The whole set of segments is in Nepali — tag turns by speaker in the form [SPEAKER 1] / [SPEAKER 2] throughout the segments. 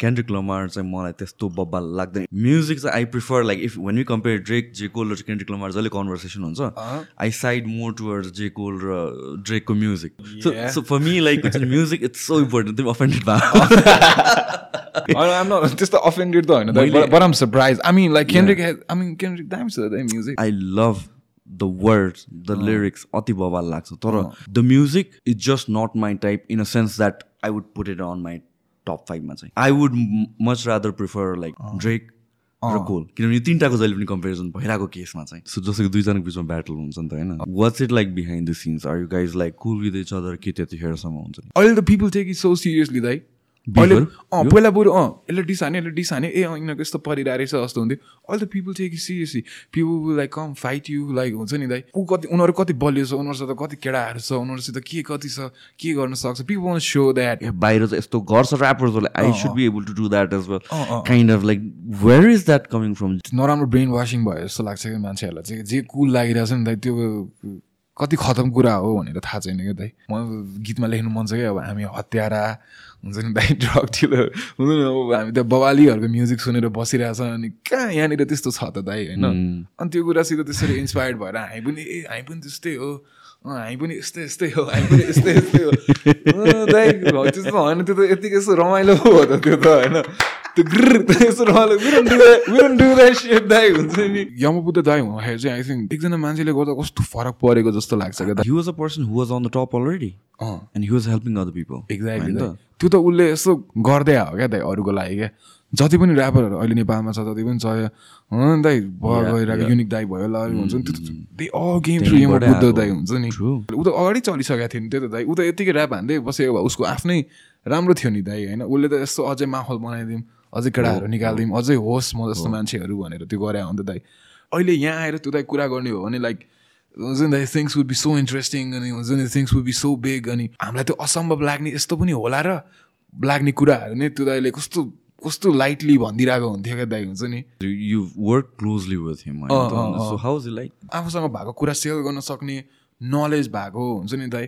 [SPEAKER 1] क्यान्ड्रिक लमार चाहिँ मलाई त्यस्तो बब्बा लाग्दैन। म्युजिक चाहिँ I prefer like if when you compare Drake J Cole र क्यान्ड्रिक लमार जहिले कन्भर्सेसन हुन्छ I side more towards J Cole र ड्रेकको music so. So for me like music it's so important तिमी अफेन्डेड भयो
[SPEAKER 2] त्यस्तो अफेन्डेड त होइन but um surprise I mean like Kendrick I mean Kendrick दामी छ music
[SPEAKER 1] I love the word the lyrics अति बवाल लाग्छ। तर the music is just not my type in a sense that I would put it on my top फाइभमा चाहिँ। I would much rather prefer like Drake र कोल किनभने यो तिनवटाको जहिले पनि कम्पेरिजन भइरहेको केसमा चाहिँ। सो जस्तो कि दुईजनाको बिचमा ब्याटल हुन्छ नि त होइन? What's it like behind the scenes are you guys like cool with each other के त्यतिखेरसम्म हुन्छ
[SPEAKER 2] अहिले त people take it so seriously दाइ अहिले? अँ पहिला बरु अँ यसले डिस हाने यसले डिस हाने ए अँ यिनीहरूको यस्तो परिरहेको रहेछ जस्तो हुन्थ्यो। अहिले त people take it seriously people like come fight you like हुन्छ नि दाइ। ऊ कति उनीहरू कति बलियो छ उनीहरूसित कति केटाहरू छ उनीहरूसित के कति छ के गर्न सक्छ। पिपल सो द्याट
[SPEAKER 1] बाहिर चाहिँ यस्तो गर्छ ऱ्यापर्सहरूले I should be able to do that as well. Kind of like where is that coming from
[SPEAKER 2] नराम्रो ब्रेन वासिङ भयो जस्तो लाग्छ कि मान्छेहरूलाई चाहिँ। जे कुल लागिरहेछ नि दाइ त्यो कति खतम कुरा हो भनेर थाहा छैन क्या दाइ। म गीतमा लेख्नु मन छ कि अब हामी हत्यारा हुन्छ नि दाइ ड्रग डिलर हुन्छ नि अब हामी त बवालीहरूको म्युजिक सुनेर बसिरहेछ अनि कहाँ यहाँनिर त्यस्तो छ त दाइ होइन? अनि त्यो कुरासित त्यसरी इन्सपायर्ड भएर हामी पनि ए हामी पनि त्यस्तै हो। हामी पनि यस्तै यस्तै हो हामी पनि यस्तै यस्तै हो। दाइ त्यस्तो होइन त्यो त यतिकै यस्तो रमाइलो हो त त्यो त होइन? यमबुद्ध दाइ हुँदाखेरि चाहिँ आई थिङ्क एकजना मान्छेले गर्दा कस्तो फरक परेको जस्तो लाग्छ क्या दाइ
[SPEAKER 1] he was a person who was on the top already
[SPEAKER 2] uh
[SPEAKER 1] and he was helping other people
[SPEAKER 2] exactly त्यो त उसले यस्तो गर्दै हो क्या दाइ अरूको लागि क्या जति पनि ऱ्यापरहरू अहिले नेपालमा छ जति पनि छ हो नि दाइ भयो गइरहेको. युनिक दाइ भयो ल हुन्छ नि त्यो गेम थ्रु बुद्ध। दाइ हुन्छ नि. ऊ त अगाडि चलिसकेको थियो नि त्यो त दाइ ऊ त यतिकै ऱ्याप हान्दै बसेको भए उसको आफ्नै राम्रो थियो नि दाइ होइन उसले त यस्तो अझै माहौल बनाइदिउँ अझै केटाहरू निकालिदिउँ अझै होस् म जस्तो मान्छेहरू भनेर त्यो गरे हो नि त दाइ अहिले यहाँ आएर त्यो दाइ कुरा गर्ने हो भने लाइक हुन्छ नि दाइ things would be so interesting अनि हुन्छ नि things would be so big अनि हामीलाई त्यो असम्भव लाग्ने यस्तो पनि होला र लाग्ने कुराहरू नै त्यो दाइले कस्तो कस्तो लाइटली भनिदिरहेको हुन्थ्यो क्या दाइ हुन्छ नि?
[SPEAKER 1] You work closely with him. So how is like
[SPEAKER 2] आफूसँग भएको कुरा सेयर गर्न सक्ने नलेज भएको हुन्छ नि दाइ?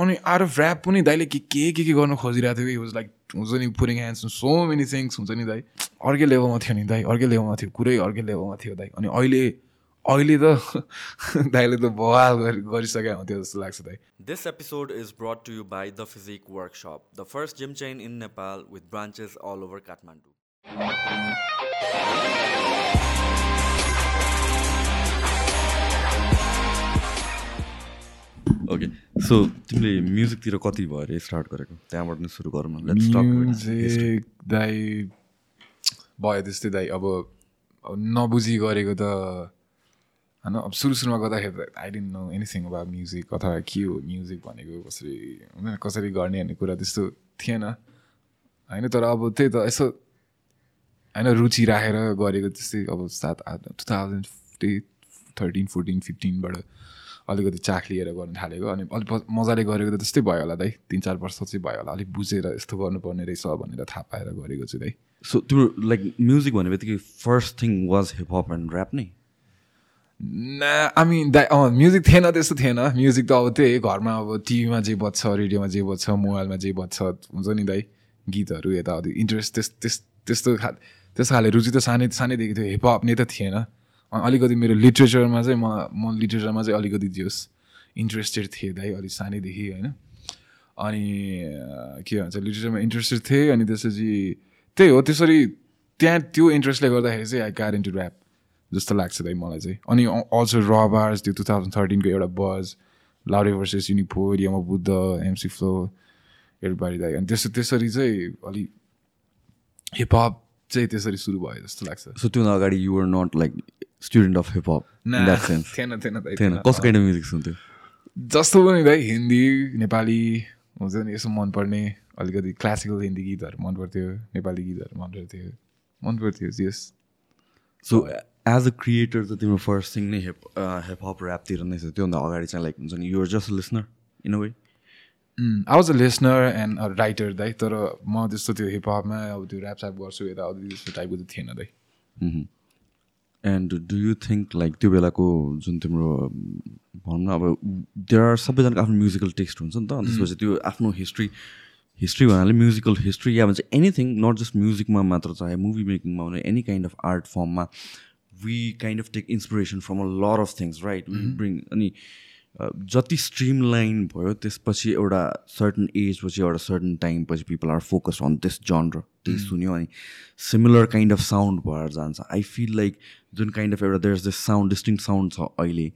[SPEAKER 2] अनि आर अफ ऱ्याप पनि दाइले के के के के गर्न खोजिरहेको थियो? वाज लाइक हुन्छ नि pouring hands so many things हुन्छ नि दाइ। अर्कै लेभलमा थियो नि दाइ। अर्कै लेभलमा थियो कुरै अर्कै लेभलमा थियो दाइ। अनि अहिले अहिले त दाइले त बवाल गरि गरिसकेको हुन्थ्यो जस्तो लाग्छ दाइ।
[SPEAKER 1] This episode is brought to you by The Physique Workshop, the first gym chain in Nepal with branches all over Kathmandu. Okay so तिमीले म्युजिकतिर कति भयो अरे स्टार्ट गरेको? त्यहाँबाट नै सुरु गरौँ न.
[SPEAKER 2] म्युजिक दाइ भयो त्यस्तै दाइ अब अब नबुझी गरेको त होइन अब सुरु सुरुमा गर्दाखेरि I didn't know anything about music अथवा के हो म्युजिक भनेको कसरी होइन कसरी गर्ने भन्ने कुरा त्यस्तो थिएन। होइन तर अब त्यही त यसो होइन रुचि राखेर गरेको त्यस्तै अब सात आठ टु थाउजन्ड थर्टिन फोर्टिन फिफ्टिनबाट अलिकति चाख लिएर गर्नु थालेको अनि अलिक मजाले गरेको त त्यस्तै भयो होला दाइ। तिन चार वर्ष चाहिँ भयो होला। अलिक बुझेर यस्तो गर्नुपर्ने रहेछ भनेर थाहा पाएर गरेको चाहिँ दाइ।
[SPEAKER 1] सो तिम्रो लाइक म्युजिक भन्ने बित्तिकै first thing was hip hop and rap नै
[SPEAKER 2] मिन दाइ अँ म्युजिक थिएन त्यस्तो थिएन। म्युजिक त अब त्यही घरमा अब टिभीमा जे बज्छ रेडियोमा जे बज्छ मोबाइलमा जे बज्छ हुन्छ नि दाइ। गीतहरू यताउति इन्ट्रेस्ट त्यस त्यस त्यस्तो खा त्यस्तो खाले रुचि त सानै सानैदेखि थियो। हिपहप नै त थिएन। अलिकति मेरो लिट्रेचरमा चाहिँ म म लिट्रेचरमा चाहिँ अलिकति जोस् इन्ट्रेस्टेड थिएँ दाइ अलिक सानैदेखि होइन? अनि के भन्छ लिट्रेचरमा इन्ट्रेस्टेड थिएँ अनि त्यसपछि त्यही हो त्यसरी त्यहाँ त्यो इन्ट्रेस्टले गर्दाखेरि चाहिँ आई कार इन्टु ऱ्याप जस्तो लाग्छ दाइ मलाई चाहिँ। अनि अल्सो रबार्स त्यो टु थाउजन्ड थर्टिनको एउटा बज लाउडे भर्सेस युनिफोर यमा बुद्ध एमसी फ्लो एडबारी दाइ। अनि त्यसो त्यसरी चाहिँ अलिक हिपहप चाहिँ त्यसरी सुरु भयो जस्तो लाग्छ।
[SPEAKER 1] सो त्योभन्दा अगाडि you're not like student of hip hop
[SPEAKER 2] थिएन थिएन दाइ
[SPEAKER 1] थिएन कस्तो काइन्ड अफ म्युजिक सुन्थ्यो
[SPEAKER 2] जस्तो पनि दाइ हिन्दी नेपाली हुन्छ नि यसो मनपर्ने अलिकति क्लासिकल हिन्दी गीतहरू मन पर्थ्यो नेपाली गीतहरू मन पर्थ्यो मन पर्थ्यो yes
[SPEAKER 1] so as a creator त तिम्रो फर्स्ट थिङ नै हिप हिप हप ऱ्यापतिर नै छ. त्योभन्दा अगाडि चाहिँ लाइक हुन्छ नि you're just listener in a way
[SPEAKER 2] I was a listener and a writer दाइ. तर म त्यस्तो त्यो हिपहपमा अब त्यो ऱ्याप स्याप गर्छु यताउति त्यस्तो टाइपको चाहिँ थिएन दाइ.
[SPEAKER 1] And do you think like त्यो बेलाको जुन तिम्रो भनौँ न अब देयर आर सबैजनाको आफ्नो म्युजिकल टेस्ट हुन्छ नि त। अनि त्यसपछि त्यो आफ्नो हिस्ट्री हिस्ट्री भन्नाले म्युजिकल हिस्ट्री या भन्छ एनिथिङ नट जस्ट म्युजिकमा मात्र चाहे मुभी मेकिङमा भने एनी काइन्ड अफ आर्ट फर्ममा we kind of take inspiration from a lot of things right we bring अनि जति स्ट्रिम लाइन भयो त्यसपछि एउटा सर्टन एज पछि एउटा सर्टन टाइम पछि people are focus on this genre त्यही सुन्यो अनि सिमिलर काइन्ड अफ साउन्ड भएर जान्छ। आई फिल लाइक जुन काइन्ड अफ एउटा there is this sound distinct sound छ अहिले।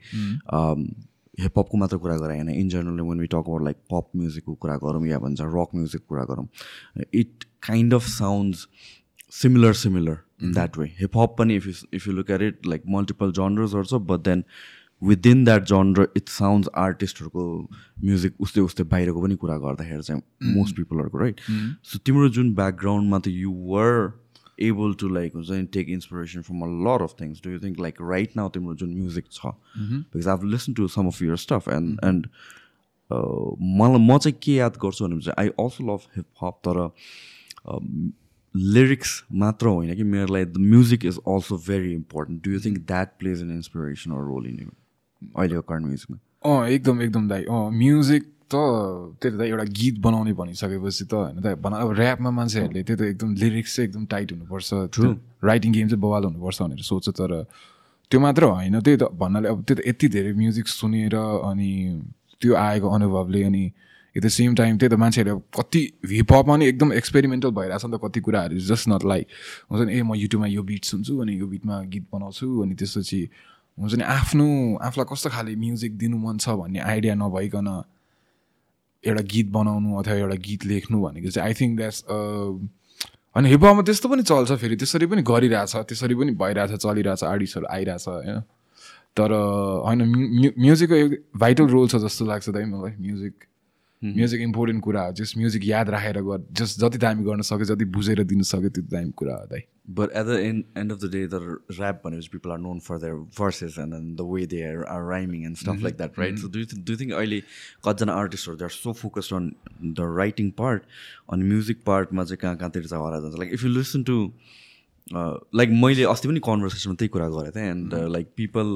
[SPEAKER 1] हिपहपको मात्र कुरा गराएन होइन। In general when we talk about like pop म्युजिकको कुरा गरौँ या भन्छ रक म्युजिकको कुरा गरौँ it kind of sounds similar similar in that way hip hop पनि if you if you look at it like multiple जनर्सहरू छ but then within that genre it sounds आर्टिस्टहरूको music उस्तै उस्तै बाहिरको पनि कुरा गर्दाखेरि चाहिँ मोस्ट पिपलहरूको राइट सो तिम्रो जुन ब्याकग्राउन्डमा त you were able to like हुन्छ नि take inspiration from a lot of things do you think like right now तिम्रो जुन म्युजिक छ because I've listen to some of your stuff and and मलाई म चाहिँ के याद गर्छु भने चाहिँ I also love hip hop तर लिरिक्स मात्र होइन कि मेरो लागि the music is also very important do you think that plays an inspiration or role in अहिलेको कर्न म्युजिकमा
[SPEAKER 2] अँ एकदम एकदम दाइ अँ म्युजिक त त्यही त एउटा गीत बनाउने भनिसकेपछि त होइन त भन अब ऱ्यापमा मान्छेहरूले त्यो त एकदम लिरिक्स चाहिँ एकदम टाइट हुनुपर्छ राइटिङ गेम चाहिँ बवाल हुनुपर्छ भनेर सोच्छ तर त्यो मात्र होइन त्यही त भन्नाले अब त्यो त यति धेरै म्युजिक सुनेर अनि त्यो आएको अनुभवले अनि एट द सेम टाइम त्यही त मान्छेहरूले कति हिपहपमा नि एकदम एक्सपेरिमेन्टल भइरहेछ नि त कति कुराहरू जस्ट नट लाइक हुन्छ नि ए म युट्युबमा यो बिट सुन्छु अनि यो बिटमा गीत बनाउँछु अनि त्यसपछि हुन्छ नि आफ्नो आफूलाई कस्तो खाले म्युजिक दिनु मन छ भन्ने आइडिया नभइकन एउटा गीत बनाउनु अथवा एउटा गीत लेख्नु भनेको चाहिँ आई थिङ्क द्याट्स अनि हिपहपमा त्यस्तो पनि चल्छ फेरि। त्यसरी पनि गरिरहेछ त्यसरी पनि भइरहेछ चलिरहेछ आर्टिस्टहरू आइरहेछ होइन। तर होइन म्युजिकको भाइटल रोल छ जस्तो लाग्छ दाइ मलाई म्युजिक म्युजिक इम्पोर्टेन्ट कुरा हो जस म्युजिक याद राखेर गर जस जति दामी गर्न सक्यो जति बुझेर दिन सक्यो त्यो दामी कुरा हो दाइ।
[SPEAKER 1] But at the end end of the day the rap भनेपछि people are known for their verses and then the way they are are rhyming and stuff like that right so do do think अहिले कतिजना आर्टिस्टहरू they are so focused on the writing part अनि म्युजिक पार्टमा चाहिँ कहाँ कहाँतिर चाहिँ हरा जान्छ like if you listen to like मैले अस्ति पनि कन्भर्सेसनमा त्यही कुरा गरेको थिएँ and like people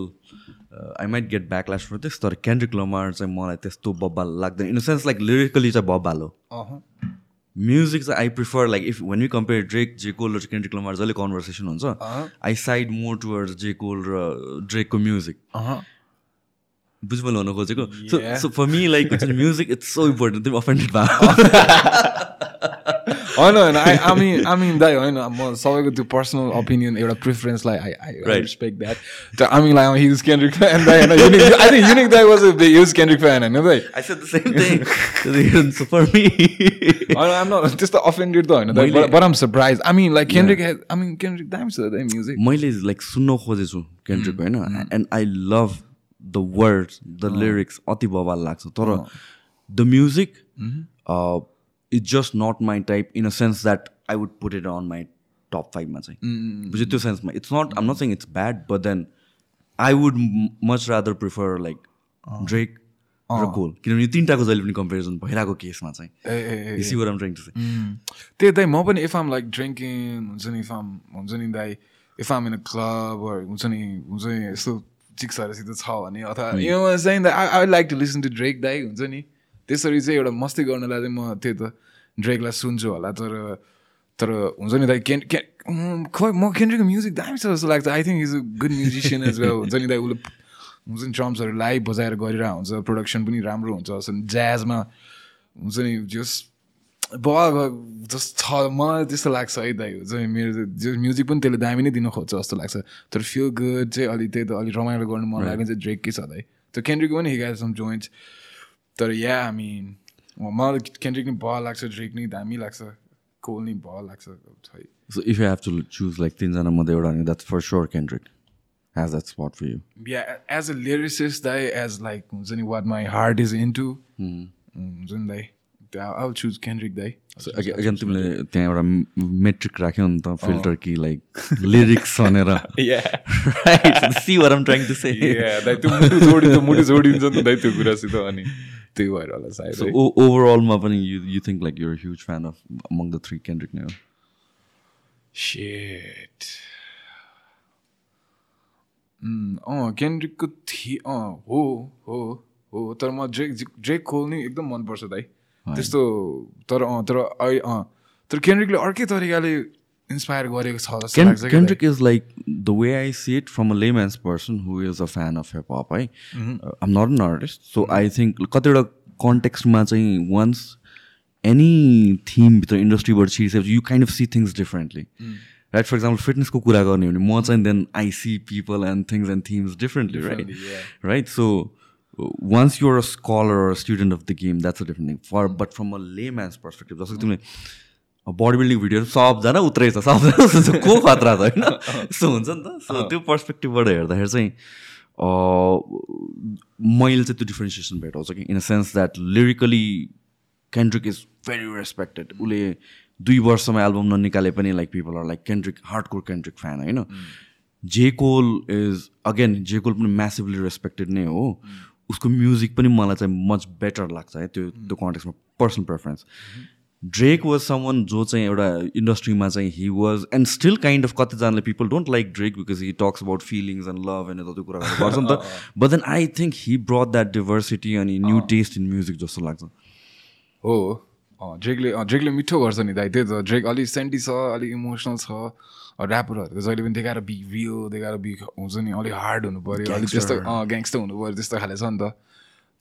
[SPEAKER 1] I might get backlash for this तर क्यान्ड्रिक लमार चाहिँ मलाई त्यस्तो बब्बाल लाग्दैन. In the sense like lyrically चाहिँ बब्बाल हो। म्युजिक चाहिँ I prefer like if when you compare Drake J Cole र क्यान्ड्रिक लमार जहिले कन्भर्सेसन हुन्छ I side more towards J Cole र ड्रेकको म्युजिक बुझ्नु हुन खोजेको? So so for me like music it's so important तिमी अफेन्डेड भयो
[SPEAKER 2] होइन होइन आई आई मिन दाइ होइन म सबैको त्यो पर्सनल ओपिनियन एउटा प्रिफरेन्सलाई I I respect that I mean like his Kendrick fan दाइ होइन युनिक आई थिङ्क युनिक दाइ वाज युज क्यान्ड्रिक फ्यान होइन दाइ
[SPEAKER 1] I said the same thing. so for me,
[SPEAKER 2] होइन आम नट त्यस्तो अफेन्डेड त होइन दाइ but I'm surprise I mean like Kendrick I mean Kendrick दामी छ दाइ म्युजिक
[SPEAKER 1] मैले लाइक सुन्न खोजेछु केन्ड्रिक होइन? And I love the words the lyrics अति बवाल लाग्छ। तर the music is just not my type in a sense that I would put it on my top फाइभमा चाहिँ बुझ्यो त्यो सेन्समा it's not um not saying it's bad but then I would much rather prefer like Drake र कोल किनभने तिनवटाको जहिले पनि कम्पेरिजन भइरहेको केसमा चाहिँ
[SPEAKER 2] त्यही दाइ म पनि इफ आम लाइक ड्रिङ्किङ हुन्छ नि इफ आम हुन्छ नि दाइ if um in a club हुन्छ नि हुन्छ नि यस्तो चिक्सहरूसित छ भने अथवा I like to listen to Drake दाइ हुन्छ नि त्यसरी चाहिँ एउटा मस्ती गर्नलाई चाहिँ म त्यही त ड्रेकलाई सुन्छु होला तर तर हुन्छ नि दाइ केन के खोइ म केन्द्रिकको म्युजिक दामी छ जस्तो लाग्छ। I think is a good musician as well हुन्छ नि दाइ उसले हुन्छ नि ड्रम्सहरू लाइभ बजाएर गरिरहेको हुन्छ प्रोडक्सन पनि राम्रो हुन्छ ज्याजमा हुन्छ नि जस बल जस छ मलाई त्यस्तो लाग्छ है दाइ हुन्छ नि मेरो जो म्युजिक पनि त्यसले दामी नै दिन खोज्छ जस्तो लाग्छ। तर फिल गुड चाहिँ अलिक त्यही त अलिक रमाइलो गर्नु मन लाग्ने चाहिँ ड्रेककै छ दाइ? त्यो केन्द्रिकको पनि हिगाएर सम जोइन्ट्स तर या हामी मलाई केन्द्रिक नि भल लाग्छ ड्रेक नि दामी लाग्छ कोल नि भल लाग्छ
[SPEAKER 1] So if you have to choose like तिनजना मध्ये एउटा भने that's for sure Kendrick has that spot for you.
[SPEAKER 2] Yeah, as a lyricist, दाइ as like हुन्छ नि what my heart is into हुन्छ नि दाइ will choose Kendrick दाइ
[SPEAKER 1] So again, again तिमीले त्यहाँ एउटा मेट्रिक राख्यौ नि त फिल्टर कि लाइक लिरिक्स भनेर। See where I'm trying to say
[SPEAKER 2] दाइ त्यो मुटु जोडिन्छ मुटु जोडिन्छ नि दाइ त्यो कुरासित अनि। त्यही भएर होला सायद।
[SPEAKER 1] Overallमा पनि you you think like you're a huge fan of among the three Kendrick नै हो
[SPEAKER 2] Shit. अँ केन्द्रिकको थिए अँ हो हो हो तर म ड्रेक ड्रेक खोल्ने एकदम मनपर्छ दाइ। त्यस्तो तर अँ तर अँ तर केन्द्रिकले अर्कै तरिकाले इन्सपायर गरेको छ जस्तो लाग्छ
[SPEAKER 1] is like the way I see it from a layman's person who is a fan of hip hop. I, uh, I'm not an artist, so I think कतिवटा कन्टेक्स्टमा चाहिँ once any theme भित्र इन्डस्ट्रीबाट छिरिसकेपछि you kind of see things differently. Right, for example, फिटनेसको कुरा गर्ने हो भने म चाहिँ then I see people and things and themes differently, right? Right, so uh, once you're a scholar or a student of the game, that's a different thing. For but from a layman's perspective, जस्तो तिमीले बडी बिल्डिङ भिडियोहरू सबजना उत्रेछ सबजना को खतरा छ होइन? यस्तो हुन्छ नि त। सो त्यो पर्सपेक्टिभबाट हेर्दाखेरि चाहिँ मैले चाहिँ त्यो डिफ्रेन्सिएसन भेटाउँछ कि। In a sense that lyrically Kendrick is very respected उसले दुई वर्षमा एल्बम ननिकाले पनि like people are like Kendrick hardcore Kendrick fan होइन? जे कोल इज अगेन जे कोल पनि म्यासिभली रेस्पेक्टेड नै हो। उसको म्युजिक पनि मलाई चाहिँ मच बेटर लाग्छ है त्यो त्यो कन्टेक्समा personal preference Drake was someone जो चाहिँ एउटा इन्डस्ट्रीमा चाहिँ he was and still kind of कतिजनाले people don't like Drake because he talks about feelings and love and त्यो कुराहरू गर्छ नि त। But then I think he brought that diversity अनि न्यू टेस्ट इन म्युजिक जस्तो लाग्छ।
[SPEAKER 2] हो। ड्रेकले ड्रेकले मिठो गर्छ नि दाइ त्यही त ड्रेक अलिक सेन्टी छ अलिक इमोसनल छ। ऱ्यापरहरू त जहिले पनि देखाएर बी रियो देखाएर बी हुन्छ नि अलिक हार्ड हुनु पऱ्यो अलिक त्यस्तो ग्याङ्स्टर हुनु पऱ्यो त्यस्तो खाले छ नि त।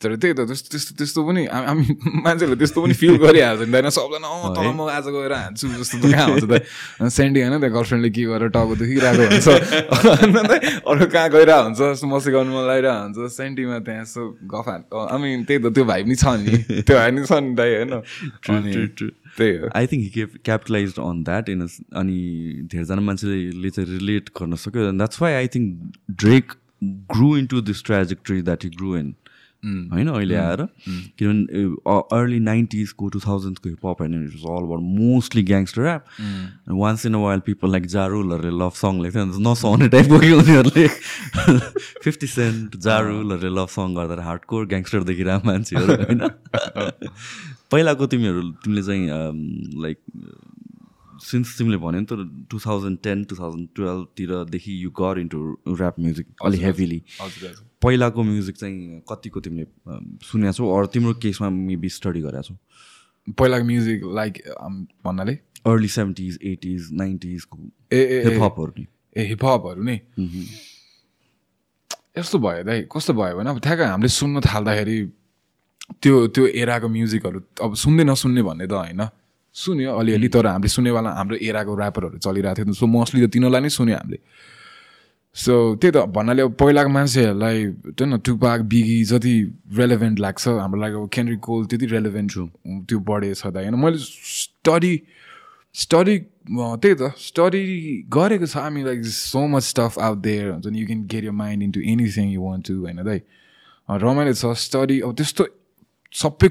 [SPEAKER 2] तर त्यही त त्यस्तो त्यस्तो त्यस्तो पनि हामी मान्छेहरूले त्यस्तो पनि फिल गरिहाल्छ नि होइन सबजना अँ तल म आज गएर हान्छु जस्तो त कहाँ हुन्छ त सेन्डी होइन त्यहाँ गर्लफ्रेन्डले के गरेर टाउको दुखिरहेको हुन्छ अरू कहाँ गइरहेको हुन्छ मसी गर्नु मन लागिरहेको हुन्छ सेन्टीमा त्यहाँ यसो गफ आई मिन त्यही त त्यो भाइ पनि छ नि त्यो भाइ पनि छ नि दाइ होइन त्यही हो
[SPEAKER 1] I think he capitalize on that in अनि धेरैजना मान्छेले चाहिँ रिलेट गर्न सक्यो that's why I think Drake grew into this trajectory that he grew in होइन अहिले आएर। किनभने अर्ली नाइन्टिजको टु थाउजन्डको हिपहप होइन it all about mostly gangster rap once in a while people like जारुलहरूले love song लेख्थ्यो अन्त नसुहाउने टाइपको कि उनीहरूले फिफ्टी सेन्ट जारुलहरूले लभ सङ गर्दा हार्ड कोर ग्याङ्स्टर देखिरहेको मान्छेहरू होइन? पहिलाको तिमीहरू तिमीले चाहिँ लाइक सिन्स तिमीले भन्यो नि त two thousand ten two thousand टुवेल्भतिरदेखि you got into rap music अलिक हेभिली पहिलाको म्युजिक चाहिँ कतिको तिमीले सुनेको छौ? अरू तिम्रो केसमा मेबी स्टडी गरेको छौ?
[SPEAKER 2] पहिलाको म्युजिक लाइक भन्नाले?
[SPEAKER 1] अर्ली सेभेन्टिज एटिज नाइन्टिजको
[SPEAKER 2] ए ए
[SPEAKER 1] हिपहपहरू नि।
[SPEAKER 2] ए हिपहपहरू नै? यस्तो भयो दाइ कस्तो भयो भने अब ठ्याक्क हामीले सुन्न थाल्दाखेरि त्यो त्यो एराको म्युजिकहरू अब सुन्दै नसुन्ने भन्ने त होइन। सुन्यो अलिअलि तर हामीले सुन्नेवाला हाम्रो एराको ऱ्यापरहरू चलिरहेको थियो। सो मोस्टली त तिनीहरूलाई नै सुन्यो हामीले। सो त्यही त भन्नाले अब पहिलाको मान्छेहरूलाई त्यो न टुपाक बिगी जति रेलेभेन्ट लाग्छ हाम्रो लागि अब केन्द्रिक कोल त्यति रेलेभेन्ट त्यो बढेछ त होइन मैले स्टडी स्टडी त्यही त स्टडी गरेको छ। हामी like so much stuff out there हुन्छ नि you can get your mind into anything you want to होइन दाइ। रमाइलो छ स्टडी अब त्यस्तो सबै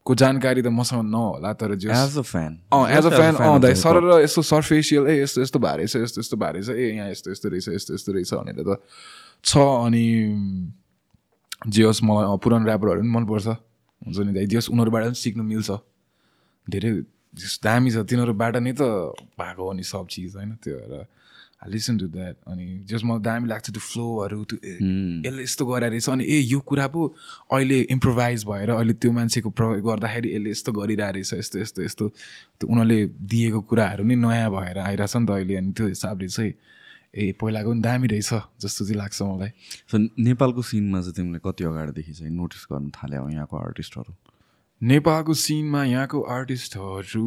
[SPEAKER 2] कुराको जानकारी त मसँग नहोला तर जो
[SPEAKER 1] as a fan
[SPEAKER 2] uh as a fan uh दाइ सर र यस्तो सर्फेसियल ए यस्तो यस्तो भएको रहेछ यस्तो यस्तो भएको रहेछ ए यहाँ यस्तो यस्तो रहेछ यस्तो यस्तो रहेछ भनेर त छ अनि जे होस् मलाई पुरानो ऱ्यापरहरू पनि मनपर्छ। हुन्छ नि दाइ जे होस् उनीहरूबाट पनि सिक्नु मिल्छ। धेरै दामी छ तिनीहरूबाट नै त भएको हो नि सब चिज होइन? त्यो भएर लिसन टु द्याट अनि जस मलाई दामी लाग्छ त्यो फ्लोहरू त्यो यसले यस्तो गरेर रहेछ। अनि ए यो कुरा पो अहिले इम्प्रोभाइज भएर अहिले त्यो मान्छेको प्रयोग गर्दाखेरि यसले यस्तो गरिरहेको रहेछ यस्तो यस्तो यस्तो। त्यो उनीहरूले दिएको कुराहरू नै नयाँ भएर आइरहेछ नि त अहिले। अनि त्यो हिसाबले चाहिँ ए पहिलाको पनि दामी रहेछ जस्तो चाहिँ लाग्छ मलाई।
[SPEAKER 1] सो नेपालको सिनमा चाहिँ तिमीले कति अगाडिदेखि चाहिँ नोटिस गर्न थाल्यौ यहाँको आर्टिस्टहरू
[SPEAKER 2] नेपालको सिनमा यहाँको आर्टिस्टहरू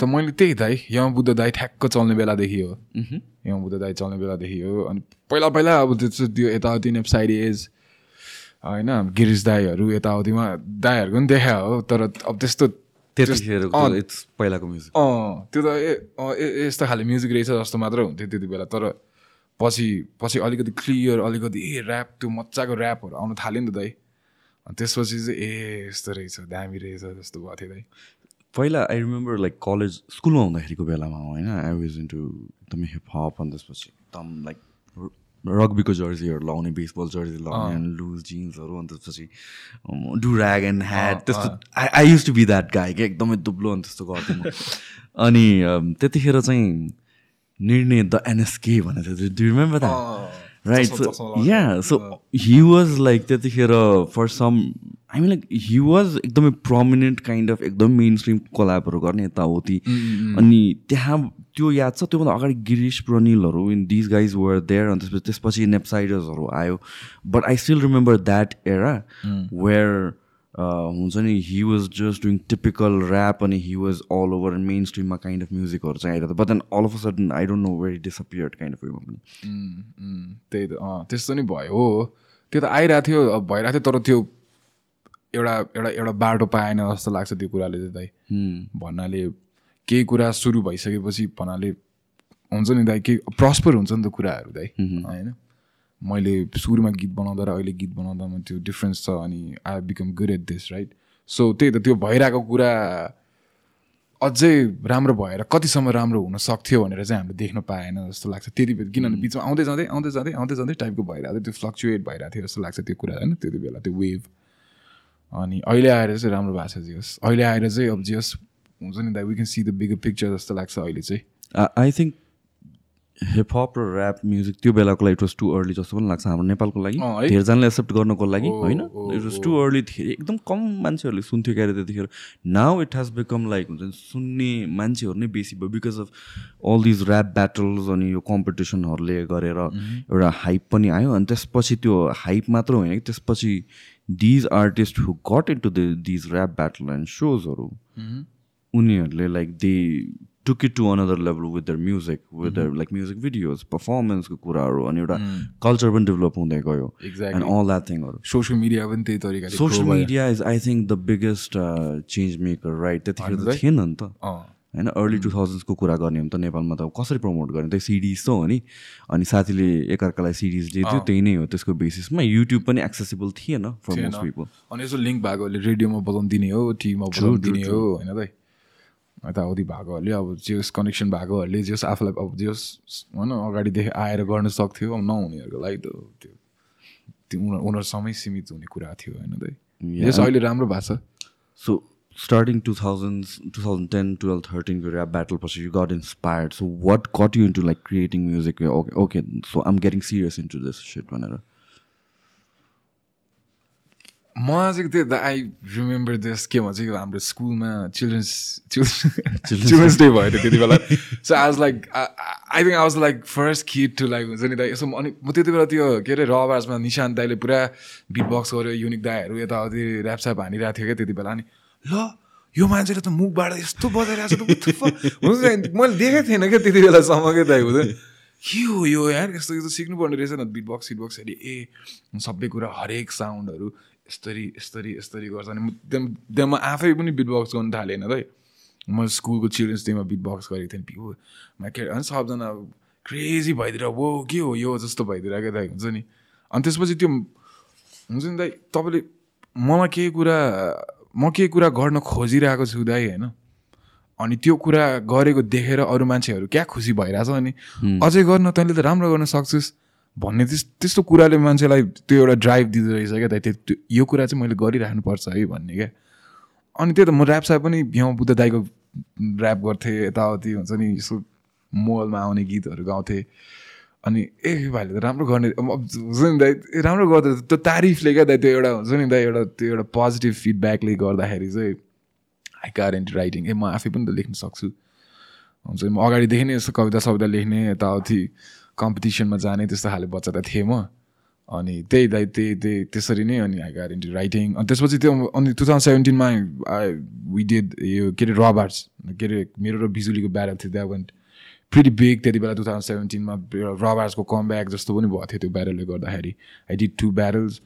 [SPEAKER 2] त मैले त्यही दाइ यम बुद्ध दाई ठ्याक्क चल्ने बेलादेखि हो। यम बुद्ध दाई चल्ने बेलादेखि हो। अनि पहिला पहिला अब त्यो चाहिँ त्यो यताउति नेप्साइड एज होइन गिरिस दाईहरू यताउतिमा दाईहरूको पनि देखा हो तर अब त्यस्तो
[SPEAKER 1] पहिलाको म्युजिक
[SPEAKER 2] अँ त्यो त ए यस्तो खाले म्युजिक रहेछ जस्तो मात्र हुन्थ्यो त्यति बेला तर पछि पछि अलिकति क्लियर अलिकति ए ऱ्याप त्यो मजाको ऱ्यापहरू आउनु थाल्यो नि त अनि त्यसपछि चाहिँ ए यस्तो रहेछ दामी रहेछ जस्तो भएको थियो
[SPEAKER 1] पहिला आई रिमेम्बर लाइक कलेज स्कुलमा हुँदाखेरिको बेलामा होइन? आई वाज इन्टु एकदमै हिपहप अनि त्यसपछि एकदम लाइक रग्बीको जर्सीहरू लाउने बेसबल जर्सी लाउने अनि लुज जिन्सहरू अनि त्यसपछि डु ऱ्याग एन्ड ह्याड त्यस्तो I I used to be that guy क्या एकदमै दुब्लो अनि त्यस्तो गर्थेँ म। अनि त्यतिखेर चाहिँ निर्णय द एनएसके भनेको थियो। Do remember that right so yeah so he was like त्यतिखेर for some I mean like he was एकदमै प्रमिनेन्ट काइन्ड अफ एकदम मेन स्ट्रिम कोलाबहरू गर्ने यताउति। अनि त्यहाँ त्यो याद छ त्योभन्दा अगाडि Girish प्रनिलहरू in these guys were there अनि त्यसपछि त्यसपछि नेप्साइडर्सहरू आयो। But I still remember that era where हुन्छ नि he was just doing typical rap अनि he was all over main स्ट्रिममा kind of म्युजिकहरू चाहिँ आइरहेको but then all of a sudden I don't know very disappeared kind of वेमा पनि
[SPEAKER 2] त्यही त अँ त्यस्तो नि भयो हो। त्यो त आइरहेको थियो भइरहेको थियो तर त्यो एउटा एउटा एउटा बाटो पाएन जस्तो लाग्छ त्यो कुराले चाहिँ दाइ। भन्नाले केही कुरा सुरु भइसकेपछि भन्नाले हुन्छ नि दाइ केही प्रस्पर हुन्छ नि त कुराहरू दाइ। होइन? मैले सुरुमा गीत बनाउँदा र अहिले गीत बनाउँदामा त्यो डिफ्रेन्स छ अनि I become good at this right so त्यही त त्यो भइरहेको कुरा अझै राम्रो भएर कतिसम्म राम्रो हुन सक्थ्यो भनेर चाहिँ हामीले देख्न पाएन जस्तो लाग्छ। त्यति बेला किनभने बिचमा आउँदै जाँदै आउँदै जाँदै आउँदै जाँदै टाइपको भइरहेको थियो त्यो फ्लक्चुएट भइरहेको थियो जस्तो लाग्छ त्यो कुरा होइन? त्यति बेला त्यो वेभ अनि अहिले आएर चाहिँ राम्रो भएको छ जियोस्। अहिले आएर चाहिँ अब जियोस् हुन्छ नि that we can see the bigger picture जस्तो लाग्छ अहिले चाहिँ।
[SPEAKER 1] आई थिङ्क हिपहप र ऱ्याप म्युजिक त्यो बेलाको लागि इट वाज टु अर्ली जस्तो पनि लाग्छ हाम्रो नेपालको लागि? धेरैजनाले एक्सेप्ट गर्नको लागि होइन? इट वाज टु अर्ली थियो एकदम कम मान्छेहरूले सुन्थ्यो क्यारे त्यतिखेर। Now it has become like हुन्छ नि सुन्ने मान्छेहरू नै बेसी भयो because of all these rap battles अनि यो कम्पिटिसनहरूले गरेर एउटा हाइप पनि आयो। अनि त्यसपछि त्यो हाइप मात्र होइन कि त्यसपछि these artist who got in to the these rap battle and सोजहरू उनीहरूले like they took it to another level with their music with their like music videos पर्फर्मेन्सको कुराहरू अनि एउटा कल्चर पनि डेभलप हुँदै गयो एन्ड अल द्याट थिङहरू
[SPEAKER 2] सोसियल मिडिया पनि त्यही तरिकाले
[SPEAKER 1] social. Media is I think the biggest change maker right त्यतिखेर त? थिएन नि त। होइन अर्ली टु थाउजन्ड्सको कुरा गर्ने हो भने त नेपालमा त कसरी प्रमोट गर्ने? त्यही सिडिज त हो नि। अनि साथीले एकअर्कालाई सिडिज थियो त्यही नै हो त्यसको बेसिसमा युट्युब पनि एक्सेसिबल थिएन फर। मोस्ट पिपल
[SPEAKER 2] अनि यसो लिङ्क भएकोहरूले रेडियोमा बजाउनु दिने हो टिभीमा बजाउनु दिने हो होइन यताउति भएकोहरूले अब जे होस् कनेक्सन भएकोहरूले जे होस् आफूलाई अब जे जेस् होइन अगाडिदेखि आएर गर्न सक्थ्यो अब नहुनेहरूको लागि त त्यो त्यो उनी उनीहरूसँगै सीमित हुने कुरा थियो होइन त्यही अहिले राम्रो भएको छ?
[SPEAKER 1] So starting two thousand two thousand ten twelve थर्टिनको rap battle पछि you got inspired so what got you into like creating music okay okay so I'm getting serious into this into it भनेर।
[SPEAKER 2] म चाहिँ त्यो द आई रिमेम्बर दिस के भन्छ कि हाम्रो स्कुलमा चिल्ड्रेन्स चिल्ड्रेन्स डे भयो थियो त्यति बेला। So I was like I think I was like first kid to like हुन्छ नि दाइ यसो अनि म त्यति बेला त्यो के अरे रबार्समा निशान्त दाइले पुरा बिट बक्स गऱ्यो युनिक दाइहरू यताउति ऱ्यापस्याप हानिरहेको थियो क्या त्यति बेला। अनि ल यो मान्छेले त मुखबाट यस्तो बजाइरहेको छ त? हुन्छ मैले देखेको थिएन क्या त्यति बेलासम्म क्या दाइ हुँदैन के हो यो यार यस्तो यस्तो सिक्नुपर्ने रहेछ न बिट बक्स सिट बक्सहरूले ए सबै कुरा हरेक साउन्डहरू यस्तरी यस्तरी यस्तरी गर्छ अनि म त्यहाँ त्यहाँ म आफै पनि बिट बक्स गर्नु थालेँ होइन दाइ म स्कुलको चिल्ड्रेन्स डेमा बिट बक्स गरेको थिएँ मा के अनि सबजना क्रेजी भइदिएर वो के हो यो? जस्तो भइदिएर क्या दाइ हुन्छ नि। अनि त्यसपछि त्यो हुन्छ नि दाइ तपाईँले मलाई केही कुरा म केही कुरा गर्न खोजिरहेको छु दाइ होइन। अनि त्यो कुरा गरेको देखेर अरू मान्छेहरू क्या खुसी भइरहेछ अनि। अझै गर्न तैँले त राम्रो गर्न सक्छस्। भन्ने त्यस त्यस्तो कुराले मान्छेलाई त्यो एउटा ड्राइभ दिँदो रहेछ क्या त। त्यो यो कुरा चाहिँ मैले गरिराख्नुपर्छ है भन्ने क्या। अनि त्यही त म ऱ्याप साप पनि भ्याउ बुद्ध दाईको ऱ्याप गर्थेँ यताउति हुन्छ नि यसो मोबाइलमा आउने गीतहरू गाउँथेँ। अनि ए भाइले त राम्रो गर्ने हुन्छ नि दाइ राम्रो गर्दा त्यो तारिफले क्या दाइ त्यो एउटा हुन्छ नि दाइ एउटा त्यो एउटा पोजिटिभ फिडब्याकले गर्दाखेरि चाहिँ आई कार इन्टु राइटिङ ए म आफै पनि त लेख्न सक्छु। हुन्छ नि म अगाडिदेखि नै यस्तो कविता सविता लेख्ने यताउति। कम्पिटिसनमा जाने त्यस्तो खाले बच्चा त थिएँ म। अनि त्यही दाइ त्यही त्यही त्यसरी नै अनि आई कार इन्टु राइटिङ अनि त्यसपछि त्यो अनि टु थाउजन्ड सेभेन्टिनमा वी डिड यो के अरे रबार्ट्स के अरे मेरो र बिजुलीको ब्यारल थियो। द्याट वान्ट प्रिटी बिग त्यति बेला टु थाउजन्ड सेभेन्टिनमा रबार्सको कम ब्याक जस्तो पनि भएको थियो त्यो ब्यारलले गर्दाखेरि। आई डिड टु ब्यारल्स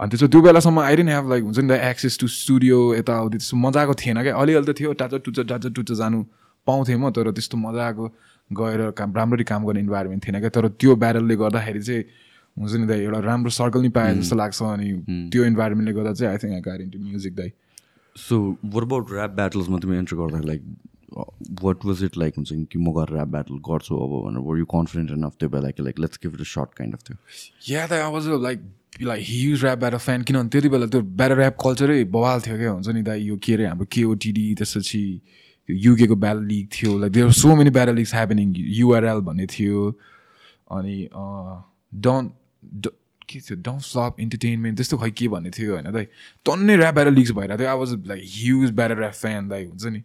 [SPEAKER 2] अनि त्यसो त्यो बेलासम्म आई डेन्ट ह्याभ लाइक हुन्छ नि त एक्सेस टु स्टुडियो यताउति त्यस्तो मजाको थिएन क्या। अलिअलि त थियो टाचा टुचा टाचा टुचा जानु पाउँथेँ म तर त्यस्तो मजाको गएर काम राम्ररी काम गर्ने इन्भाइरोमेन्ट थिएन क्या। तर त्यो ब्यारलले गर्दाखेरि चाहिँ हुन्छ नि दाइ एउटा राम्रो सर्कल नि पाएँ जस्तो लाग्छ अनि त्यो इन्भाइरोमेन्टले गर्दा चाहिँ I think I got into music दाइ
[SPEAKER 1] So what about rap battles? तिमी एन्टर गर्दा like what was it like हुन्छ कि म गएर ऱ्याप ब्याटल गर्छु अब भनेर? वर यु कन्फिडेन्ट एनफ त्यो बेला कि like let's give it a shot kind of थियो
[SPEAKER 2] या त अब like like huge rap battle fan किनभने त्यति बेला त्यो ब्याटर ऱ्याप कल्चरै बवाल थियो क्या। हुन्छ नि दा यो के अरे हाम्रो केओटिडी त्यसपछि युकेको ब्याल लिग थियो। Like there so many battle leagues happening URL भन्ने थियो। अनि डन के थियो? डोन्ट स्लप इन्टरटेनमेन्ट त्यस्तो खै के भन्ने थियो होइन दाइ टन्नै ऱ्याप ब्याटर लिक्स भइरहेको थियो। I was like huge battle rap fan दाइ हुन्छ नि।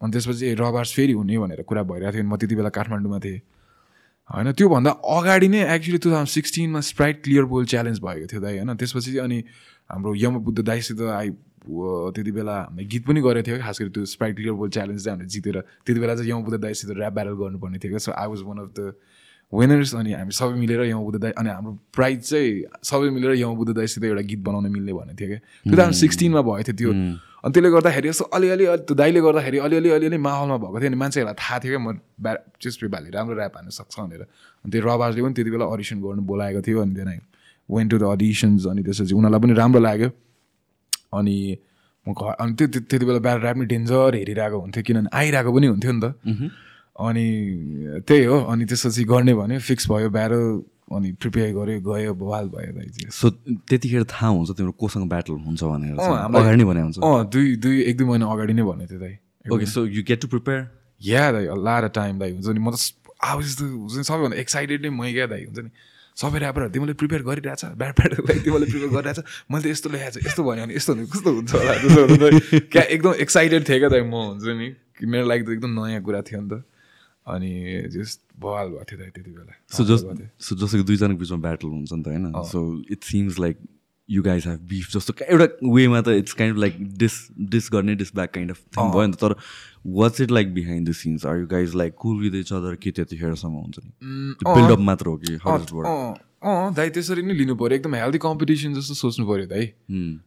[SPEAKER 2] अनि त्यसपछि रबार्स फेरि हुने भनेर कुरा भइरहेको थियो। म त्यति बेला काठमाडौँमा थिएँ। होइन त्योभन्दा अगाडि नै एक्चुली टु थाउजन्ड सिक्सटिनमा स्प्राइट क्लियर बोल च्यालेन्ज भएको थियो दाइ होइन। त्यसपछि अनि हाम्रो यमबुद्ध दाइसित आई त्यति बेला गीत पनि गरेको थियो खास गरी त्यो स्प्राइट क्लियर बोल च्यालेन्ज चाहिँ हामीले जितेर त्यति बेला चाहिँ यमबुद्ध दाइसित ऱ्याप ब्याटल गर्नुपर्ने थियो so I was one of the winners अनि हामी सबै मिलेर यमबुद्ध दाई अनि हाम्रो प्राइज चाहिँ सबै मिलेर यमबुद्ध दाइसित एउटा गीत बनाउन मिल्ने भन्ने थियो क्या। टु थाउजन्ड सिक्सटिनमा भएको थियो त्यो। अनि त्यसले गर्दाखेरि यसो अलिअलि अलि त्यो दाइले गर्दाखेरि अलिअलि अलिअलि माहौलमा भएको थियो। अनि मान्छेहरूलाई थाहा थियो क्या म ब्या भाइले राम्रो ऱ्याप हान्न सक्छ भनेर। अनि त्यो रबाजले पनि त्यति बेला अडिसन गर्नु बोलाएको थियो अनि त्यहाँ वेन टु द अडिसन्स अनि त्यसपछि उनीहरूलाई पनि राम्रो लाग्यो। अनि म घर अनि त्यो त्यो- त्यति बेला ब्याट ऱ्याप नि डेन्जर हेरिरहेको हुन्थ्यो किनभने आइरहेको पनि हुन्थ्यो नि त। अनि त्यही हो अनि त्यसपछि गर्ने भन्यो फिक्स भयो ब्यारो अनि प्रिपेयर गऱ्यो गयो बवाल भयो दाइ चाहिँ
[SPEAKER 1] सो त्यतिखेर थाहा हुन्छ तिम्रो कोसँग ब्याटल हुन्छ भनेर अगाडि नै भने हुन्छ।
[SPEAKER 2] अँ दुई दुई एक दुई महिना अगाडि नै भनेको थियो दाइ।
[SPEAKER 1] Okay so you get to prepare
[SPEAKER 2] yeah दाइ लाएर टाइम दाइ हुन्छ नि म त अब यस्तो हुन्छ नि सबैभन्दा एक्साइटेड नै मै क्या दाइ हुन्छ नि। सबै ऱ्यापरहरू तिमीले प्रिपेयर गरिरहेछ ब्याट ब्याटलाई तिमीले प्रिपेयर गरिरहेछ। मैले त यस्तो लेखाएको छु यस्तो भन्यो भने यस्तो भने कस्तो हुन्छ होला त क्या एकदम एक्साइटेड थिएँ क्या दाइ म हुन्छ नि? कि मेरो लागि त एकदम नयाँ कुरा थियो नि त। अनि जस्ट बवाल भएको थियो त्यति बेला।
[SPEAKER 1] सो जस्ट सो जस्तो कि दुईजनाको बिचमा ब्याटल हुन्छ नि त होइन? So it seems like you guys have beef जस्तो एउटा वेमा त it's kind like diss diss गर्ने diss back kind of thing भयो नि त। तर what's it like behind the scenes are you guys like cool with each other के त्यतिखेरसम्म हुन्छ नि? बिल्डअप मात्र हो कि
[SPEAKER 2] अँ दाइ त्यसरी नै लिनु पऱ्यो एकदम हेल्दी कम्पिटिसन जस्तो सोच्नु पऱ्यो दाइ।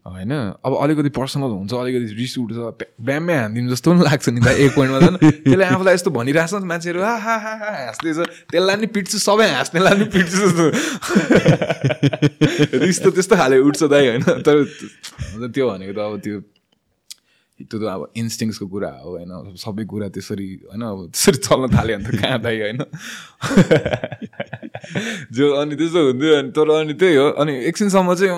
[SPEAKER 2] होइन? अब अलिकति पर्सनल हुन्छ अलिकति रिस उठ्छ ब्या- ब्याममै हानिदिनु जस्तो पनि लाग्छ नि दाइ एक पोइन्टमा झन्। त्यसले आफूलाई यस्तो भनिरहेछ नि त मान्छेहरू हा हा हा हा हाँस्दैछ। त्यसलाई नि पिट्छु सबै हाँस्नेलाई नि पिट्छु जस्तो। रिस त त्यस्तो खाले उठ्छ दाइ होइन? तर त्यो भनेको त अब त्यो त्यो त अब इन्स्टिङ्सको कुरा हो होइन? सबै कुरा त्यसरी होइन? अब त्यसरी चल्न थाल्यो भने त कहाँ दाइ होइन? जो अनि त्यस्तो हुन्थ्यो अनि तर अनि त्यही हो। अनि एकछिनसम्म चाहिँ